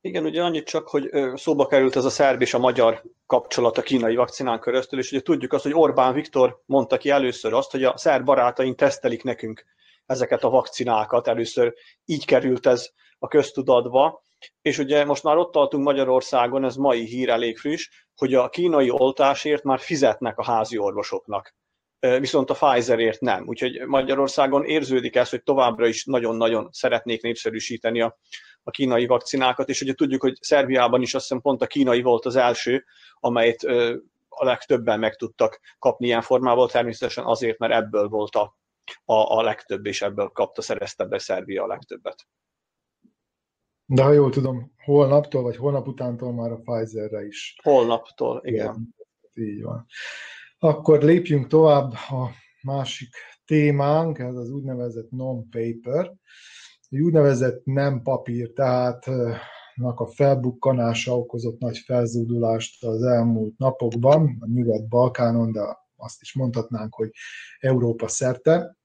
Igen, ugye annyit csak, hogy szóba került ez a szerb és a magyar kapcsolat a kínai vakcinán köröztül, és ugye tudjuk azt, hogy Orbán Viktor mondta ki először azt, hogy a szerb barátaink tesztelik nekünk ezeket a vakcinákat, először így került ez a köztudatba, és ugye most már ott tartunk Magyarországon, ez mai hír elég friss, hogy a kínai oltásért már fizetnek a házi orvosoknak, viszont a Pfizerért nem. Úgyhogy Magyarországon érződik ez, hogy továbbra is nagyon-nagyon szeretnék népszerűsíteni a, a kínai vakcinákat, és ugye tudjuk, hogy Szerbiában is azt hiszem pont a kínai volt az első, amelyet a legtöbben meg tudtak kapni ilyen formával, természetesen azért, mert ebből volt a, a, a legtöbb, és ebből kapta, szerezte be Szerbia a legtöbbet. De ha jól tudom, holnaptól, vagy holnap utántól már a Pfizerre is. Holnaptól, igen. igen. Így van. Akkor lépjünk tovább a másik témánk, ez az úgynevezett non-paper. Egy úgynevezett nem papír, tehát a felbukkanása okozott nagy felzúdulást az elmúlt napokban, a Nyugat-Balkánon, de azt is mondhatnánk, hogy Európa szerte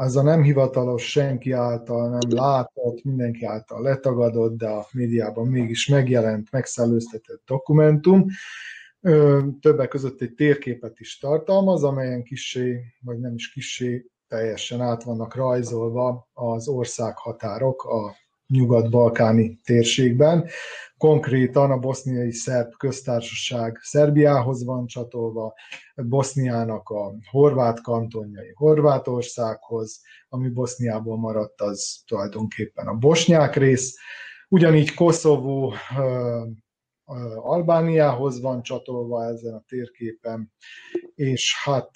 ez a nem hivatalos, senki által nem látott, mindenki által letagadott, de a médiában mégis megjelent, megszellőztetett dokumentum. Többek között egy térképet is tartalmaz, amelyen kisé, vagy nem is kisé, teljesen át vannak rajzolva az országhatárok a nyugat-balkáni térségben. Konkrétan a boszniai szerb köztársaság Szerbiához van csatolva, Boszniának a horvát kantonjai Horvátországhoz, ami Boszniából maradt, az tulajdonképpen a bosnyák rész. Ugyanígy Koszovó Albániához van csatolva ezen a térképen, és hát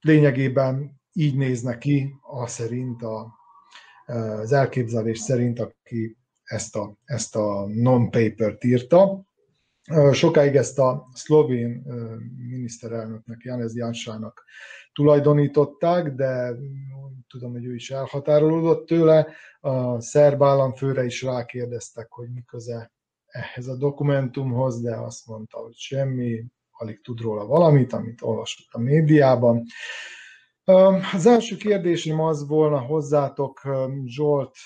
lényegében így néznek ki, a szerint a az elképzelés szerint, aki ezt a, ezt a non-papert írta. Sokáig ezt a szlovén miniszterelnöknek, Janez Jansának tulajdonították, de tudom, hogy ő is elhatárolódott tőle. A szerb államfőre is rákérdeztek, hogy mi köze ehhez a dokumentumhoz, de azt mondta, hogy semmi, alig tud róla valamit, amit olvasott a médiában. Az első kérdésem az volna hozzátok, Zsolt,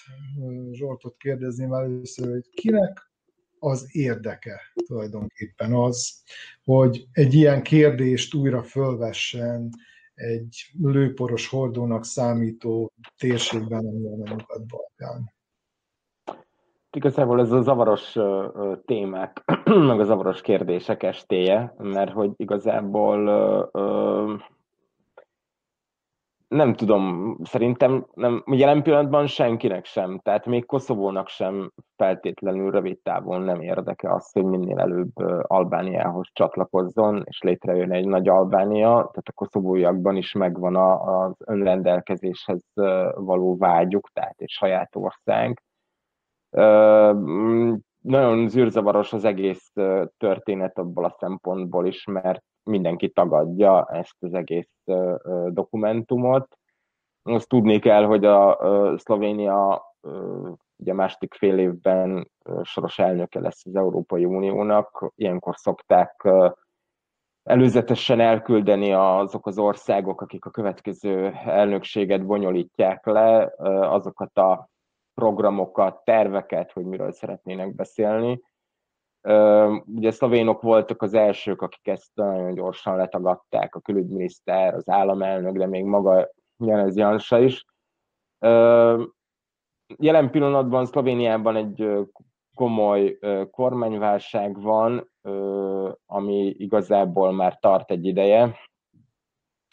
Zsoltot kérdezném először, hogy kinek az érdeke tulajdonképpen az, hogy egy ilyen kérdést újra fölvessen egy lőporos hordónak számító térségben, amilyen a Nyugat-Balkán. Igazából ez a zavaros témák, meg a zavaros kérdések estéje, mert hogy igazából nem tudom, szerintem nem, jelen pillanatban senkinek sem, tehát még Koszovónak sem feltétlenül rövid távon nem érdeke az, hogy minél előbb Albániához csatlakozzon, és létrejön egy nagy Albánia, tehát a koszovóiakban is megvan az önrendelkezéshez való vágyuk, tehát egy saját ország. nagyon zűrzavaros az egész történet abból a szempontból is, mert mindenki tagadja ezt az egész dokumentumot. Azt tudni kell, hogy a Szlovénia ugye második fél évben soros elnöke lesz az Európai Uniónak, ilyenkor szokták előzetesen elküldeni azok az országok, akik a következő elnökséget bonyolítják le, azokat a programokat, terveket, hogy miről szeretnének beszélni. Ugye szlovénok voltak az elsők, akik ezt nagyon gyorsan letagadták, a külügyminiszter, az államelnök, de még maga Janez Jansa is. Jelen pillanatban Szlovéniában egy komoly kormányválság van, ami igazából már tart egy ideje.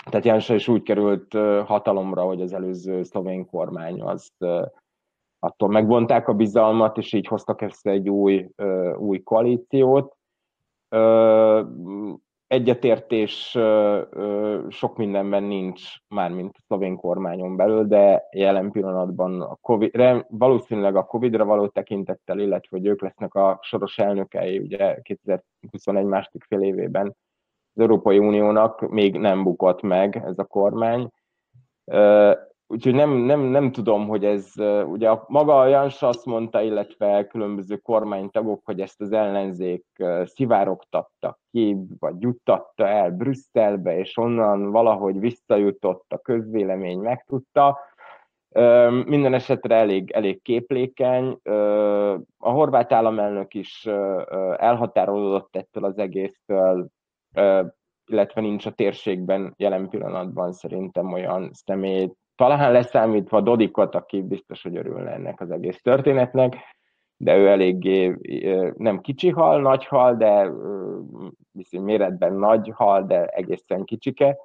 Tehát Jansa is úgy került hatalomra, hogy az előző szlovén kormány az attól megvonták a bizalmat, és így hoztak össze egy új, új koalíciót. Egyetértés sok mindenben nincs, már mint a szlovén kormányon belül, de jelen pillanatban a COVID, valószínűleg a Covid-ra való tekintettel, illetve hogy ők lesznek a soros elnökei, ugye 2021 második fél évében az Európai Uniónak még nem bukott meg ez a kormány Úgyhogy nem, nem, nem tudom, hogy ez, ugye a, maga a Jans azt mondta, illetve különböző kormánytagok, hogy ezt az ellenzék szivárogtatta ki, vagy juttatta el Brüsszelbe, és onnan valahogy visszajutott a közvélemény, megtudta. Minden esetre elég, elég képlékeny. A horvát államelnök is elhatárolódott ettől az egésztől, illetve nincs a térségben jelen pillanatban szerintem olyan személy, talán leszámítva Dodikot, aki biztos, hogy örülne ennek az egész történetnek, de ő eléggé nem kicsi hal, nagy hal, de viszont méretben nagy hal, de egészen kicsike.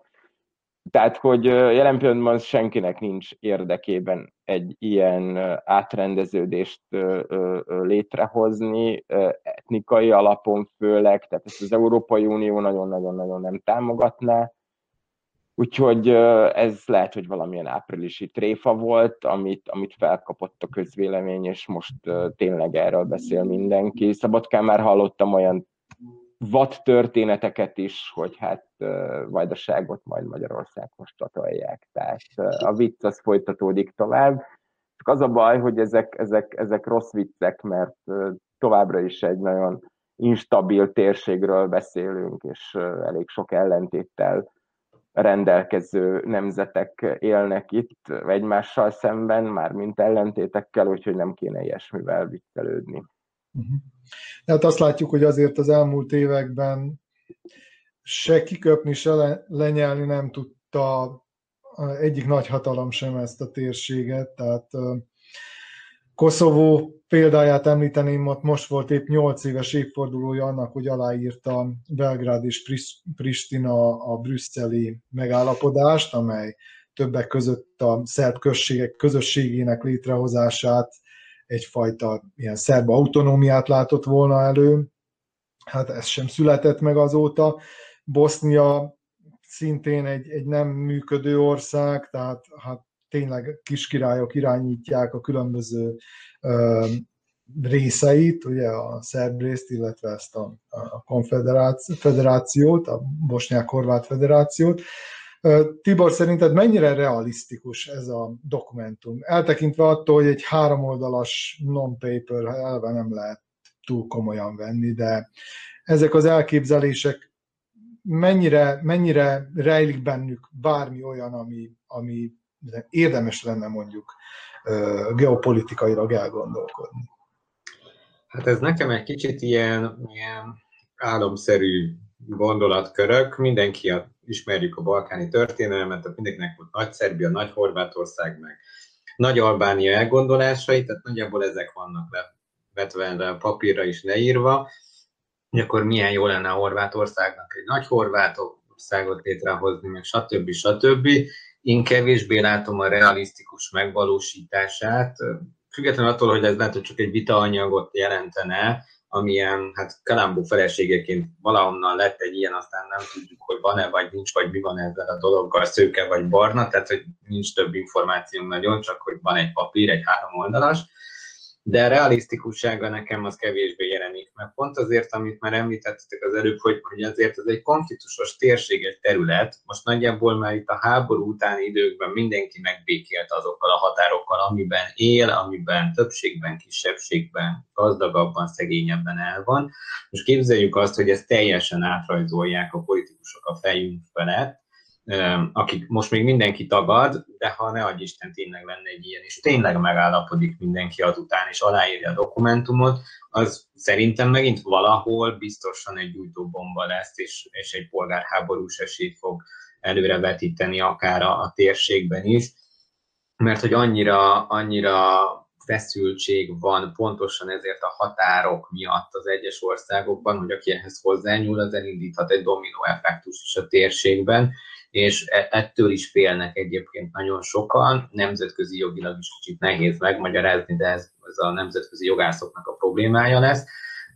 Tehát, hogy jelen pillanatban senkinek nincs érdekében egy ilyen átrendeződést létrehozni, etnikai alapon főleg, tehát ezt az Európai Unió nagyon-nagyon-nagyon nem támogatná Úgyhogy ez lehet, hogy valamilyen áprilisi tréfa volt, amit, amit felkapott a közvélemény, és most tényleg erről beszél mindenki. Szabadkán már hallottam olyan vad történeteket is, hogy hát vajdaságot majd Magyarország most tatolják. Tehát a vicc az folytatódik tovább. Csak az a baj, hogy ezek, ezek, ezek rossz viccek, mert továbbra is egy nagyon instabil térségről beszélünk, és elég sok ellentéttel rendelkező nemzetek élnek itt egymással szemben, már mint ellentétekkel, úgyhogy nem kéne ilyesmivel viccelődni. Uh-huh. Hát azt látjuk, hogy azért az elmúlt években se kiköpni, se le, lenyelni nem tudta egyik nagy hatalom sem ezt a térséget, tehát Koszovó példáját említeném, ott most volt épp 8 éves évfordulója annak, hogy aláírta Belgrád és Pristina a brüsszeli megállapodást, amely többek között a szerb községek közösségének létrehozását, egyfajta ilyen szerb autonómiát látott volna elő. Hát ez sem született meg azóta. Bosznia szintén egy, egy nem működő ország, tehát hát tényleg kiskirályok irányítják a különböző részeit, ugye a szerb részt, illetve ezt a, a konfederációt, a bosnyák-horvát federációt. Tibor, szerinted mennyire realisztikus ez a dokumentum? Eltekintve attól, hogy egy háromoldalas non-paper elve nem lehet túl komolyan venni, de ezek az elképzelések mennyire, mennyire rejlik bennük bármi olyan, ami, ami érdemes lenne mondjuk geopolitikailag elgondolkodni. Hát ez nekem egy kicsit ilyen, ilyen álomszerű gondolatkörök. Mindenki a, ismerjük a balkáni történelmet, mindenkinek volt Nagy Szerbia, Nagy Horvátország, meg Nagy Albánia elgondolásai, tehát nagyjából ezek vannak le, vetve a papírra is leírva, hogy akkor milyen jó lenne a Horvátországnak egy nagy Horvátországot létrehozni, meg stb. stb. Én kevésbé látom a realisztikus megvalósítását, függetlenül attól, hogy ez lehet, hogy csak egy vitaanyagot jelentene, amilyen hát Kalambó feleségeként valahonnan lett egy ilyen, aztán nem tudjuk, hogy van-e, vagy nincs, vagy mi van ezzel a dologgal, szőke vagy barna, tehát hogy nincs több információnk nagyon, csak hogy van egy papír, egy három oldalas. De a realisztikussága nekem az kevésbé jelenik meg. Pont azért, amit már említettetek az előbb, hogy, hogy azért ez egy konfliktusos térség, egy terület. Most nagyjából már itt a háború utáni időkben mindenki megbékélt azokkal a határokkal, amiben él, amiben többségben, kisebbségben, gazdagabban, szegényebben el van. Most képzeljük azt, hogy ezt teljesen átrajzolják a politikusok a fejünk felett, akik most még mindenki tagad, de ha ne adj Isten tényleg lenne egy ilyen, és tényleg megállapodik mindenki azután, és aláírja a dokumentumot, az szerintem megint valahol biztosan egy gyújtóbomba lesz, és, és egy polgárháborús esélyt fog előrevetíteni akár a, a térségben is, mert hogy annyira, annyira feszültség van pontosan ezért a határok miatt az egyes országokban, hogy aki ehhez hozzányúl, az elindíthat egy dominó effektus is a térségben, és e, ettől is félnek egyébként nagyon sokan, nemzetközi jogilag is kicsit nehéz megmagyarázni, de ez, ez a nemzetközi jogászoknak a problémája lesz,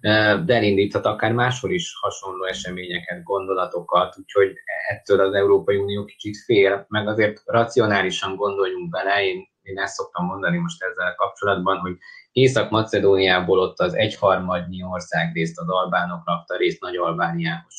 e, de elindíthat akár máshol is hasonló eseményeket, gondolatokat, úgyhogy ettől az Európai Unió kicsit fél, meg azért racionálisan gondoljunk bele, én, én ezt szoktam mondani most ezzel kapcsolatban, hogy Észak-Macedóniából ott az egyharmadnyi részt az albánok rakta részt Nagy-Albániához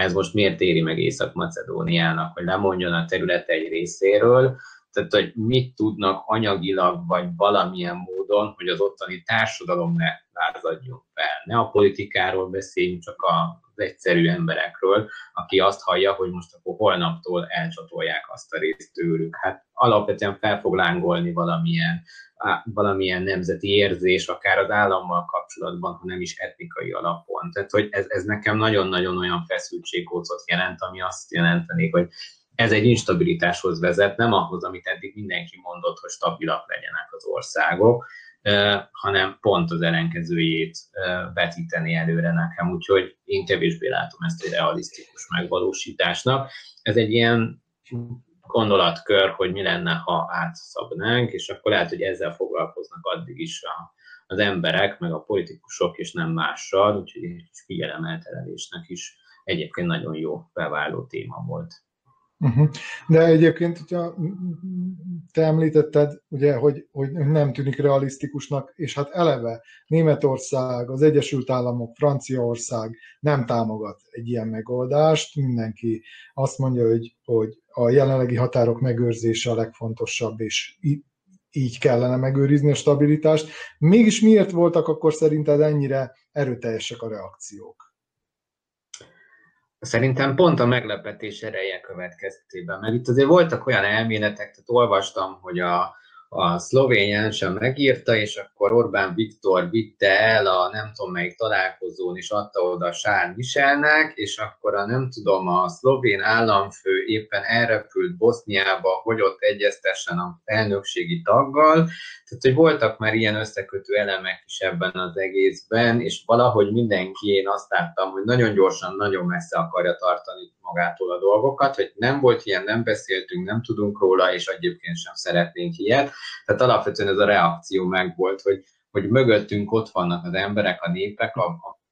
ez most miért éri meg Észak-Macedóniának, hogy lemondjon a terület egy részéről, tehát hogy mit tudnak anyagilag, vagy valamilyen módon, hogy az ottani társadalom ne lázadjon fel. Ne a politikáról beszéljünk, csak az egyszerű emberekről, aki azt hallja, hogy most akkor holnaptól elcsatolják azt a részt tőlük. Hát alapvetően fel fog lángolni valamilyen valamilyen nemzeti érzés, akár az állammal kapcsolatban, ha nem is etnikai alapon. Tehát, hogy ez, ez nekem nagyon-nagyon olyan feszültségkócot jelent, ami azt jelenteni, hogy ez egy instabilitáshoz vezet, nem ahhoz, amit eddig mindenki mondott, hogy stabilak legyenek az országok, hanem pont az ellenkezőjét vetíteni előre nekem, úgyhogy én kevésbé látom ezt egy realisztikus megvalósításnak. Ez egy ilyen gondolatkör, hogy mi lenne, ha átszabnánk, és akkor lehet, hogy ezzel foglalkoznak addig is a, az emberek, meg a politikusok, és nem mással, úgyhogy egy kis is egyébként nagyon jó beváló téma volt. Uh-huh. De egyébként, hogyha te említetted, ugye, hogy, hogy nem tűnik realisztikusnak, és hát eleve Németország, az Egyesült Államok, Franciaország nem támogat egy ilyen megoldást. Mindenki azt mondja, hogy, hogy a jelenlegi határok megőrzése a legfontosabb, és így kellene megőrizni a stabilitást. Mégis miért voltak akkor szerinted ennyire erőteljesek a reakciók? Szerintem pont a meglepetés ereje következtében, mert itt azért voltak olyan elméletek, tehát olvastam, hogy a, a szlovén sem megírta, és akkor Orbán Viktor vitte el a nem tudom melyik találkozón, és adta oda Sár Michelnek, és akkor a nem tudom, a szlovén államfő éppen elrepült Boszniába, hogy ott egyeztessen a felnökségi taggal, tehát hogy voltak már ilyen összekötő elemek is ebben az egészben, és valahogy mindenki, én azt láttam, hogy nagyon gyorsan, nagyon messze akarja tartani magától a dolgokat, hogy nem volt ilyen, nem beszéltünk, nem tudunk róla, és egyébként sem szeretnénk ilyet. Tehát alapvetően ez a reakció megvolt, hogy, hogy mögöttünk ott vannak az emberek, a népek, a,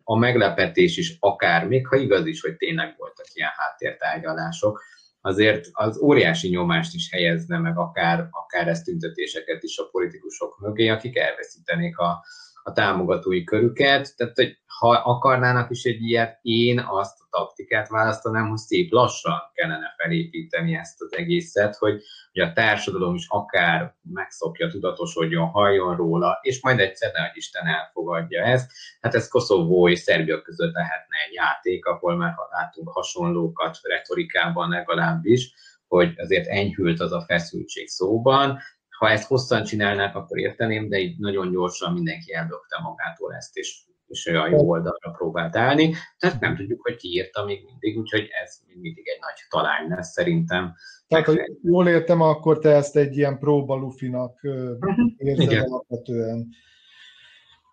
a, meglepetés is akár, még ha igaz is, hogy tényleg voltak ilyen háttértárgyalások, azért az óriási nyomást is helyezne meg akár, akár ezt tüntetéseket is a politikusok mögé, akik elveszítenék a, a támogatói körüket. Tehát, hogy ha akarnának is egy ilyet, én azt a taktikát választanám, hogy szép lassan kellene felépíteni ezt az egészet, hogy, hogy a társadalom is akár megszokja, tudatosodjon, halljon róla, és majd egyszer hogy Isten elfogadja ezt. Hát ez Koszovó és Szerbia között lehetne egy játék, ahol már látunk hasonlókat retorikában legalábbis, hogy azért enyhült az a feszültség szóban, ha ezt hosszan csinálnák, akkor érteném, de így nagyon gyorsan mindenki eldögte magától ezt, és, és olyan jó oldalra próbált állni. Tehát nem tudjuk, hogy ki írta még mindig, úgyhogy ez mindig egy nagy talány lesz szerintem. Tehát, hogy jól értem, akkor te ezt egy ilyen próba lufinak uh-huh. érzed alapvetően.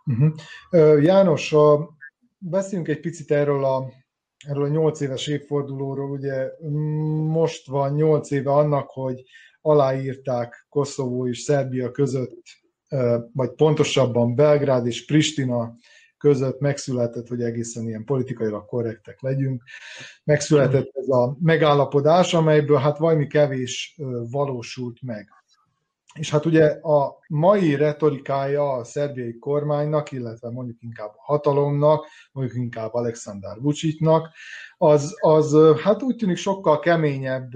Uh-huh. János, beszéljünk egy picit erről a erről a nyolc éves évfordulóról, ugye most van nyolc éve annak, hogy aláírták Koszovó és Szerbia között, vagy pontosabban Belgrád és Pristina között megszületett, hogy egészen ilyen politikailag korrektek legyünk, megszületett ez a megállapodás, amelyből hát valami kevés valósult meg. és hát ugye a mai retorikája a szerbiai kormánynak, illetve mondjuk inkább a hatalomnak, mondjuk inkább Alexander Vucicnak, az, az hát úgy tűnik sokkal keményebb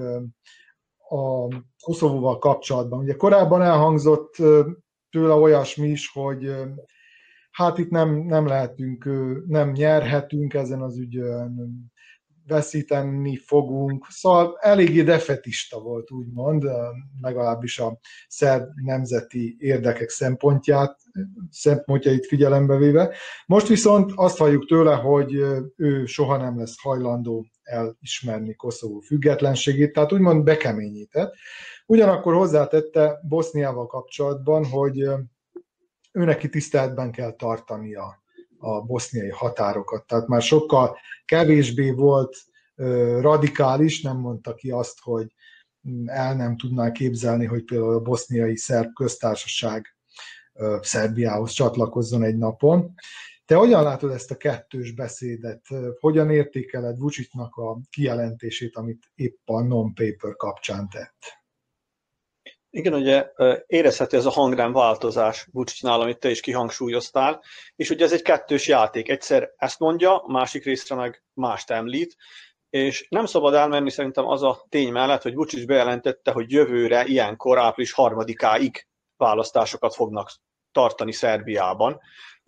a Koszovóval kapcsolatban. Ugye korábban elhangzott tőle olyasmi is, hogy hát itt nem, nem lehetünk, nem nyerhetünk ezen az ügyön, veszíteni fogunk. Szóval eléggé defetista volt, úgymond, legalábbis a szerb nemzeti érdekek szempontját, szempontjait figyelembe véve. Most viszont azt halljuk tőle, hogy ő soha nem lesz hajlandó elismerni Koszovó függetlenségét, tehát úgymond bekeményített. Ugyanakkor hozzátette Boszniával kapcsolatban, hogy ő neki tiszteletben kell tartania a boszniai határokat. Tehát már sokkal kevésbé volt radikális, nem mondta ki azt, hogy el nem tudná képzelni, hogy például a boszniai szerb köztársaság Szerbiához csatlakozzon egy napon. Te hogyan látod ezt a kettős beszédet? Hogyan értékeled Vucicnak a kijelentését, amit épp a non-paper kapcsán tett? Igen, ugye érezhető ez a hangrám változás Vucicnál, amit te is kihangsúlyoztál, és ugye ez egy kettős játék. Egyszer ezt mondja, másik részre meg mást említ, és nem szabad elmenni szerintem az a tény mellett, hogy Vucic bejelentette, hogy jövőre ilyenkor április harmadikáig választásokat fognak tartani Szerbiában.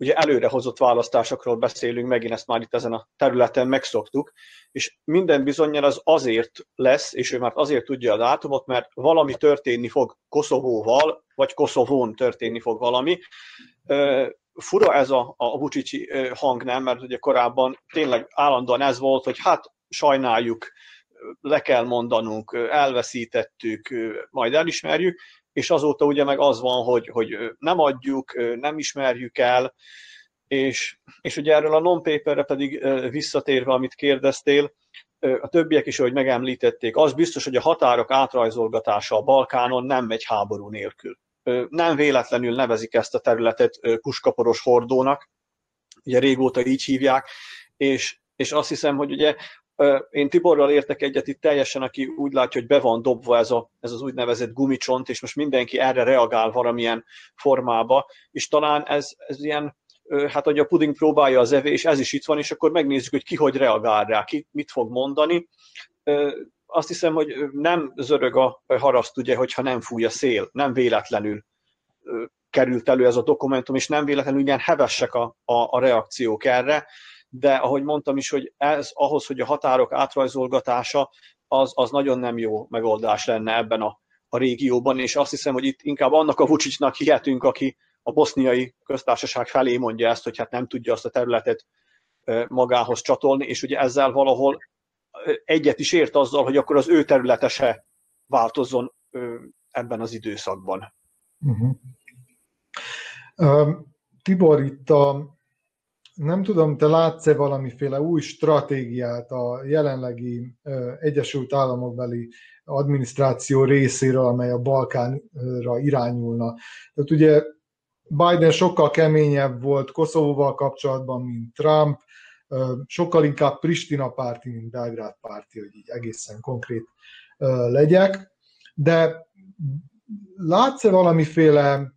Ugye előrehozott választásokról beszélünk, megint ezt már itt ezen a területen megszoktuk, és minden bizonyal az azért lesz, és ő már azért tudja a dátumot, mert valami történni fog Koszovóval, vagy Koszovón történni fog valami. Fura ez a, a Vucicsi hang, nem? Mert ugye korábban tényleg állandóan ez volt, hogy hát sajnáljuk, le kell mondanunk, elveszítettük, majd elismerjük, és azóta ugye meg az van, hogy, hogy nem adjuk, nem ismerjük el, és, és ugye erről a non-paperre pedig visszatérve, amit kérdeztél, a többiek is, ahogy megemlítették, az biztos, hogy a határok átrajzolgatása a Balkánon nem megy háború nélkül. Nem véletlenül nevezik ezt a területet puskaporos hordónak, ugye régóta így hívják, és, és azt hiszem, hogy ugye én Tiborral értek egyet itt teljesen, aki úgy látja, hogy be van dobva ez, a, ez az úgynevezett gumicsont, és most mindenki erre reagál valamilyen formába, és talán ez, ez ilyen, hát hogy a puding próbálja az evés, ez is itt van, és akkor megnézzük, hogy ki hogy reagál rá, ki mit fog mondani. Azt hiszem, hogy nem zörög a haraszt, ugye, hogyha nem fúj a szél, nem véletlenül került elő ez a dokumentum, és nem véletlenül ilyen hevesek a, a, a reakciók erre, de ahogy mondtam is, hogy ez ahhoz, hogy a határok átrajzolgatása, az, az nagyon nem jó megoldás lenne ebben a, a régióban, és azt hiszem, hogy itt inkább annak a Vucicnak hihetünk, aki a boszniai köztársaság felé mondja ezt, hogy hát nem tudja azt a területet magához csatolni, és ugye ezzel valahol egyet is ért azzal, hogy akkor az ő területese változzon ebben az időszakban. Uh-huh. Uh, Tibor, itt a nem tudom, te látsz-e valamiféle új stratégiát a jelenlegi Egyesült Államokbeli adminisztráció részéről, amely a Balkánra irányulna. Tehát ugye Biden sokkal keményebb volt Koszovóval kapcsolatban, mint Trump, sokkal inkább Pristina párti, mint Belgrád párti, hogy így egészen konkrét legyek. De látsz-e valamiféle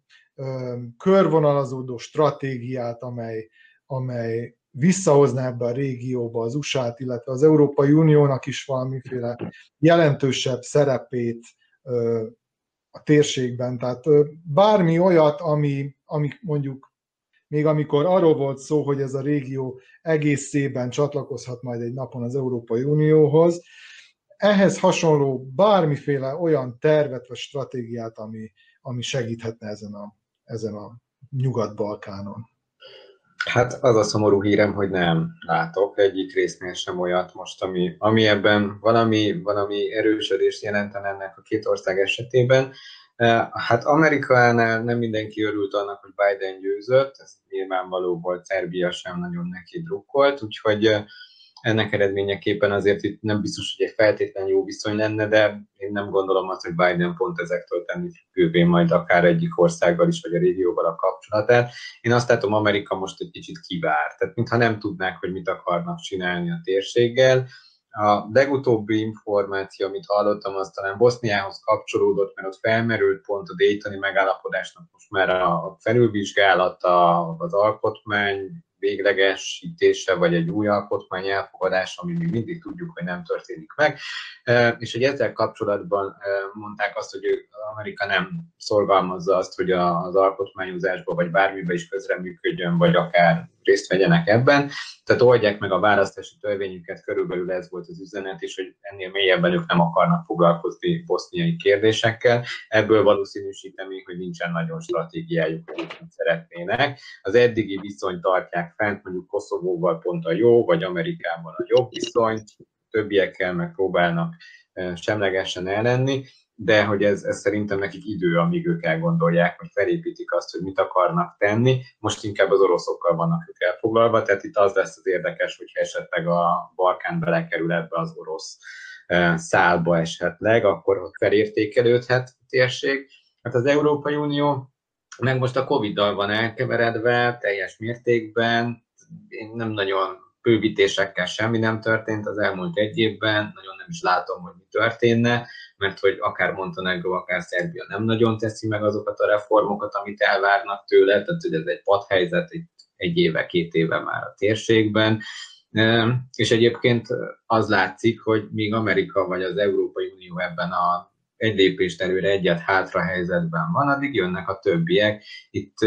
körvonalazódó stratégiát, amely amely visszahozná ebbe a régióba az USA-t, illetve az Európai Uniónak is valamiféle jelentősebb szerepét a térségben. Tehát bármi olyat, ami, ami mondjuk még amikor arról volt szó, hogy ez a régió egészében csatlakozhat majd egy napon az Európai Unióhoz, ehhez hasonló bármiféle olyan tervet vagy stratégiát, ami, ami segíthetne ezen a, ezen a Nyugat-Balkánon. Hát az a szomorú hírem, hogy nem látok egyik résznél sem olyat most, ami, ami ebben valami, valami erősödést jelenten ennek a két ország esetében. Eh, hát Amerikánál nem mindenki örült annak, hogy Biden győzött, ez nyilvánvaló volt, Szerbia sem nagyon neki drukkolt, úgyhogy eh, ennek eredményeképpen azért itt nem biztos, hogy egy feltétlenül jó viszony lenne, de én nem gondolom azt, hogy Biden pont ezektől tenni függővé majd akár egyik országgal is, vagy a régióval a kapcsolatát. Én azt látom, Amerika most egy kicsit kivár, tehát mintha nem tudnák, hogy mit akarnak csinálni a térséggel. A legutóbbi információ, amit hallottam, az talán Boszniához kapcsolódott, mert ott felmerült pont a Daytoni megállapodásnak most már a felülvizsgálata, az alkotmány véglegesítése, vagy egy új alkotmány elfogadása, ami még mindig tudjuk, hogy nem történik meg. És hogy ezzel kapcsolatban mondták azt, hogy Amerika nem szorgalmazza azt, hogy az alkotmányozásba, vagy bármibe is közreműködjön, vagy akár részt vegyenek ebben. Tehát oldják meg a választási törvényüket, körülbelül ez volt az üzenet, és hogy ennél mélyebben ők nem akarnak foglalkozni boszniai kérdésekkel. Ebből valószínűsítem hogy nincsen nagyon stratégiájuk, hogy mit szeretnének. Az eddigi viszony tartják fent, mondjuk Koszovóval pont a jó, vagy Amerikával a jobb viszony, többiekkel meg próbálnak semlegesen ellenni de hogy ez, ez szerintem nekik idő, amíg ők elgondolják, hogy felépítik azt, hogy mit akarnak tenni. Most inkább az oroszokkal vannak ők elfoglalva, tehát itt az lesz az érdekes, hogyha esetleg a Balkán belekerül ebbe az orosz szálba esetleg, akkor ott felértékelődhet a térség. Hát az Európai Unió meg most a Covid-dal van elkeveredve teljes mértékben, én nem nagyon bővítésekkel semmi nem történt az elmúlt egy évben, nagyon nem is látom, hogy mi történne, mert hogy akár Montenegro, akár Szerbia nem nagyon teszi meg azokat a reformokat, amit elvárnak tőle, tehát hogy ez egy padhelyzet egy, egy éve, két éve már a térségben, és egyébként az látszik, hogy míg Amerika vagy az Európai Unió ebben a egy lépést előre, egyet hátra helyzetben van, addig jönnek a többiek. Itt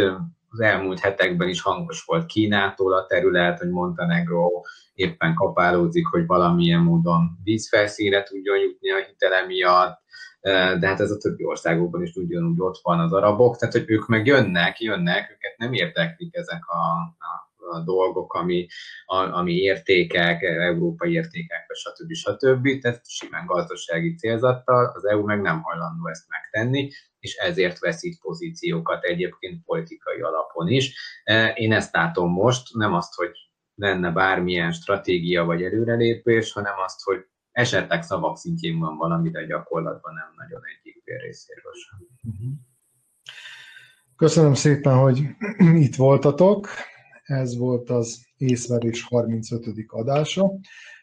az elmúlt hetekben is hangos volt Kínától a terület, hogy Montenegro éppen kapálózik, hogy valamilyen módon vízfelszínre tudjon jutni a hitele miatt, de hát ez a többi országokban is ugyanúgy ott van az arabok, tehát hogy ők meg jönnek, jönnek, őket nem érdeklik ezek a, a a dolgok, ami, a, ami értékek, európai értékek, stb. stb. Tehát simán gazdasági célzattal az EU meg nem hajlandó ezt megtenni, és ezért veszít pozíciókat egyébként politikai alapon is. E, én ezt látom most, nem azt, hogy lenne bármilyen stratégia vagy előrelépés, hanem azt, hogy esetleg szavak szintjén van valami, de gyakorlatban nem nagyon egyik fél részéről sem. Köszönöm szépen, hogy itt voltatok. Ez volt az észverés 35. adása.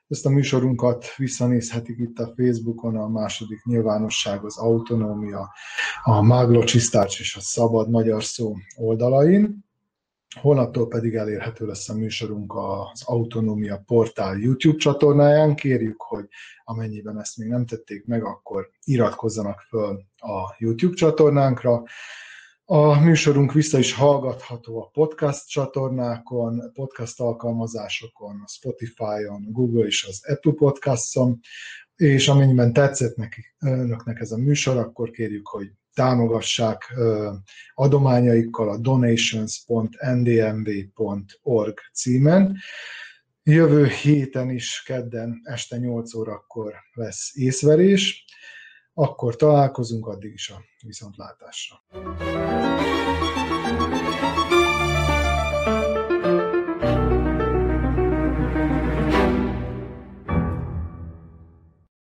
Ezt a műsorunkat visszanézhetik itt a Facebookon, a második nyilvánosság, az autonómia, a Mágló és a Szabad Magyar Szó oldalain. Holnaptól pedig elérhető lesz a műsorunk az Autonómia Portál YouTube csatornáján. Kérjük, hogy amennyiben ezt még nem tették meg, akkor iratkozzanak föl a YouTube csatornánkra. A műsorunk vissza is hallgatható a podcast csatornákon, podcast alkalmazásokon, a Spotify-on, Google és az Apple Podcast-on, és amennyiben tetszett nekik, önöknek ez a műsor, akkor kérjük, hogy támogassák adományaikkal a donations.ndmv.org címen. Jövő héten is kedden este 8 órakor lesz észverés, akkor találkozunk, addig is a viszontlátásra.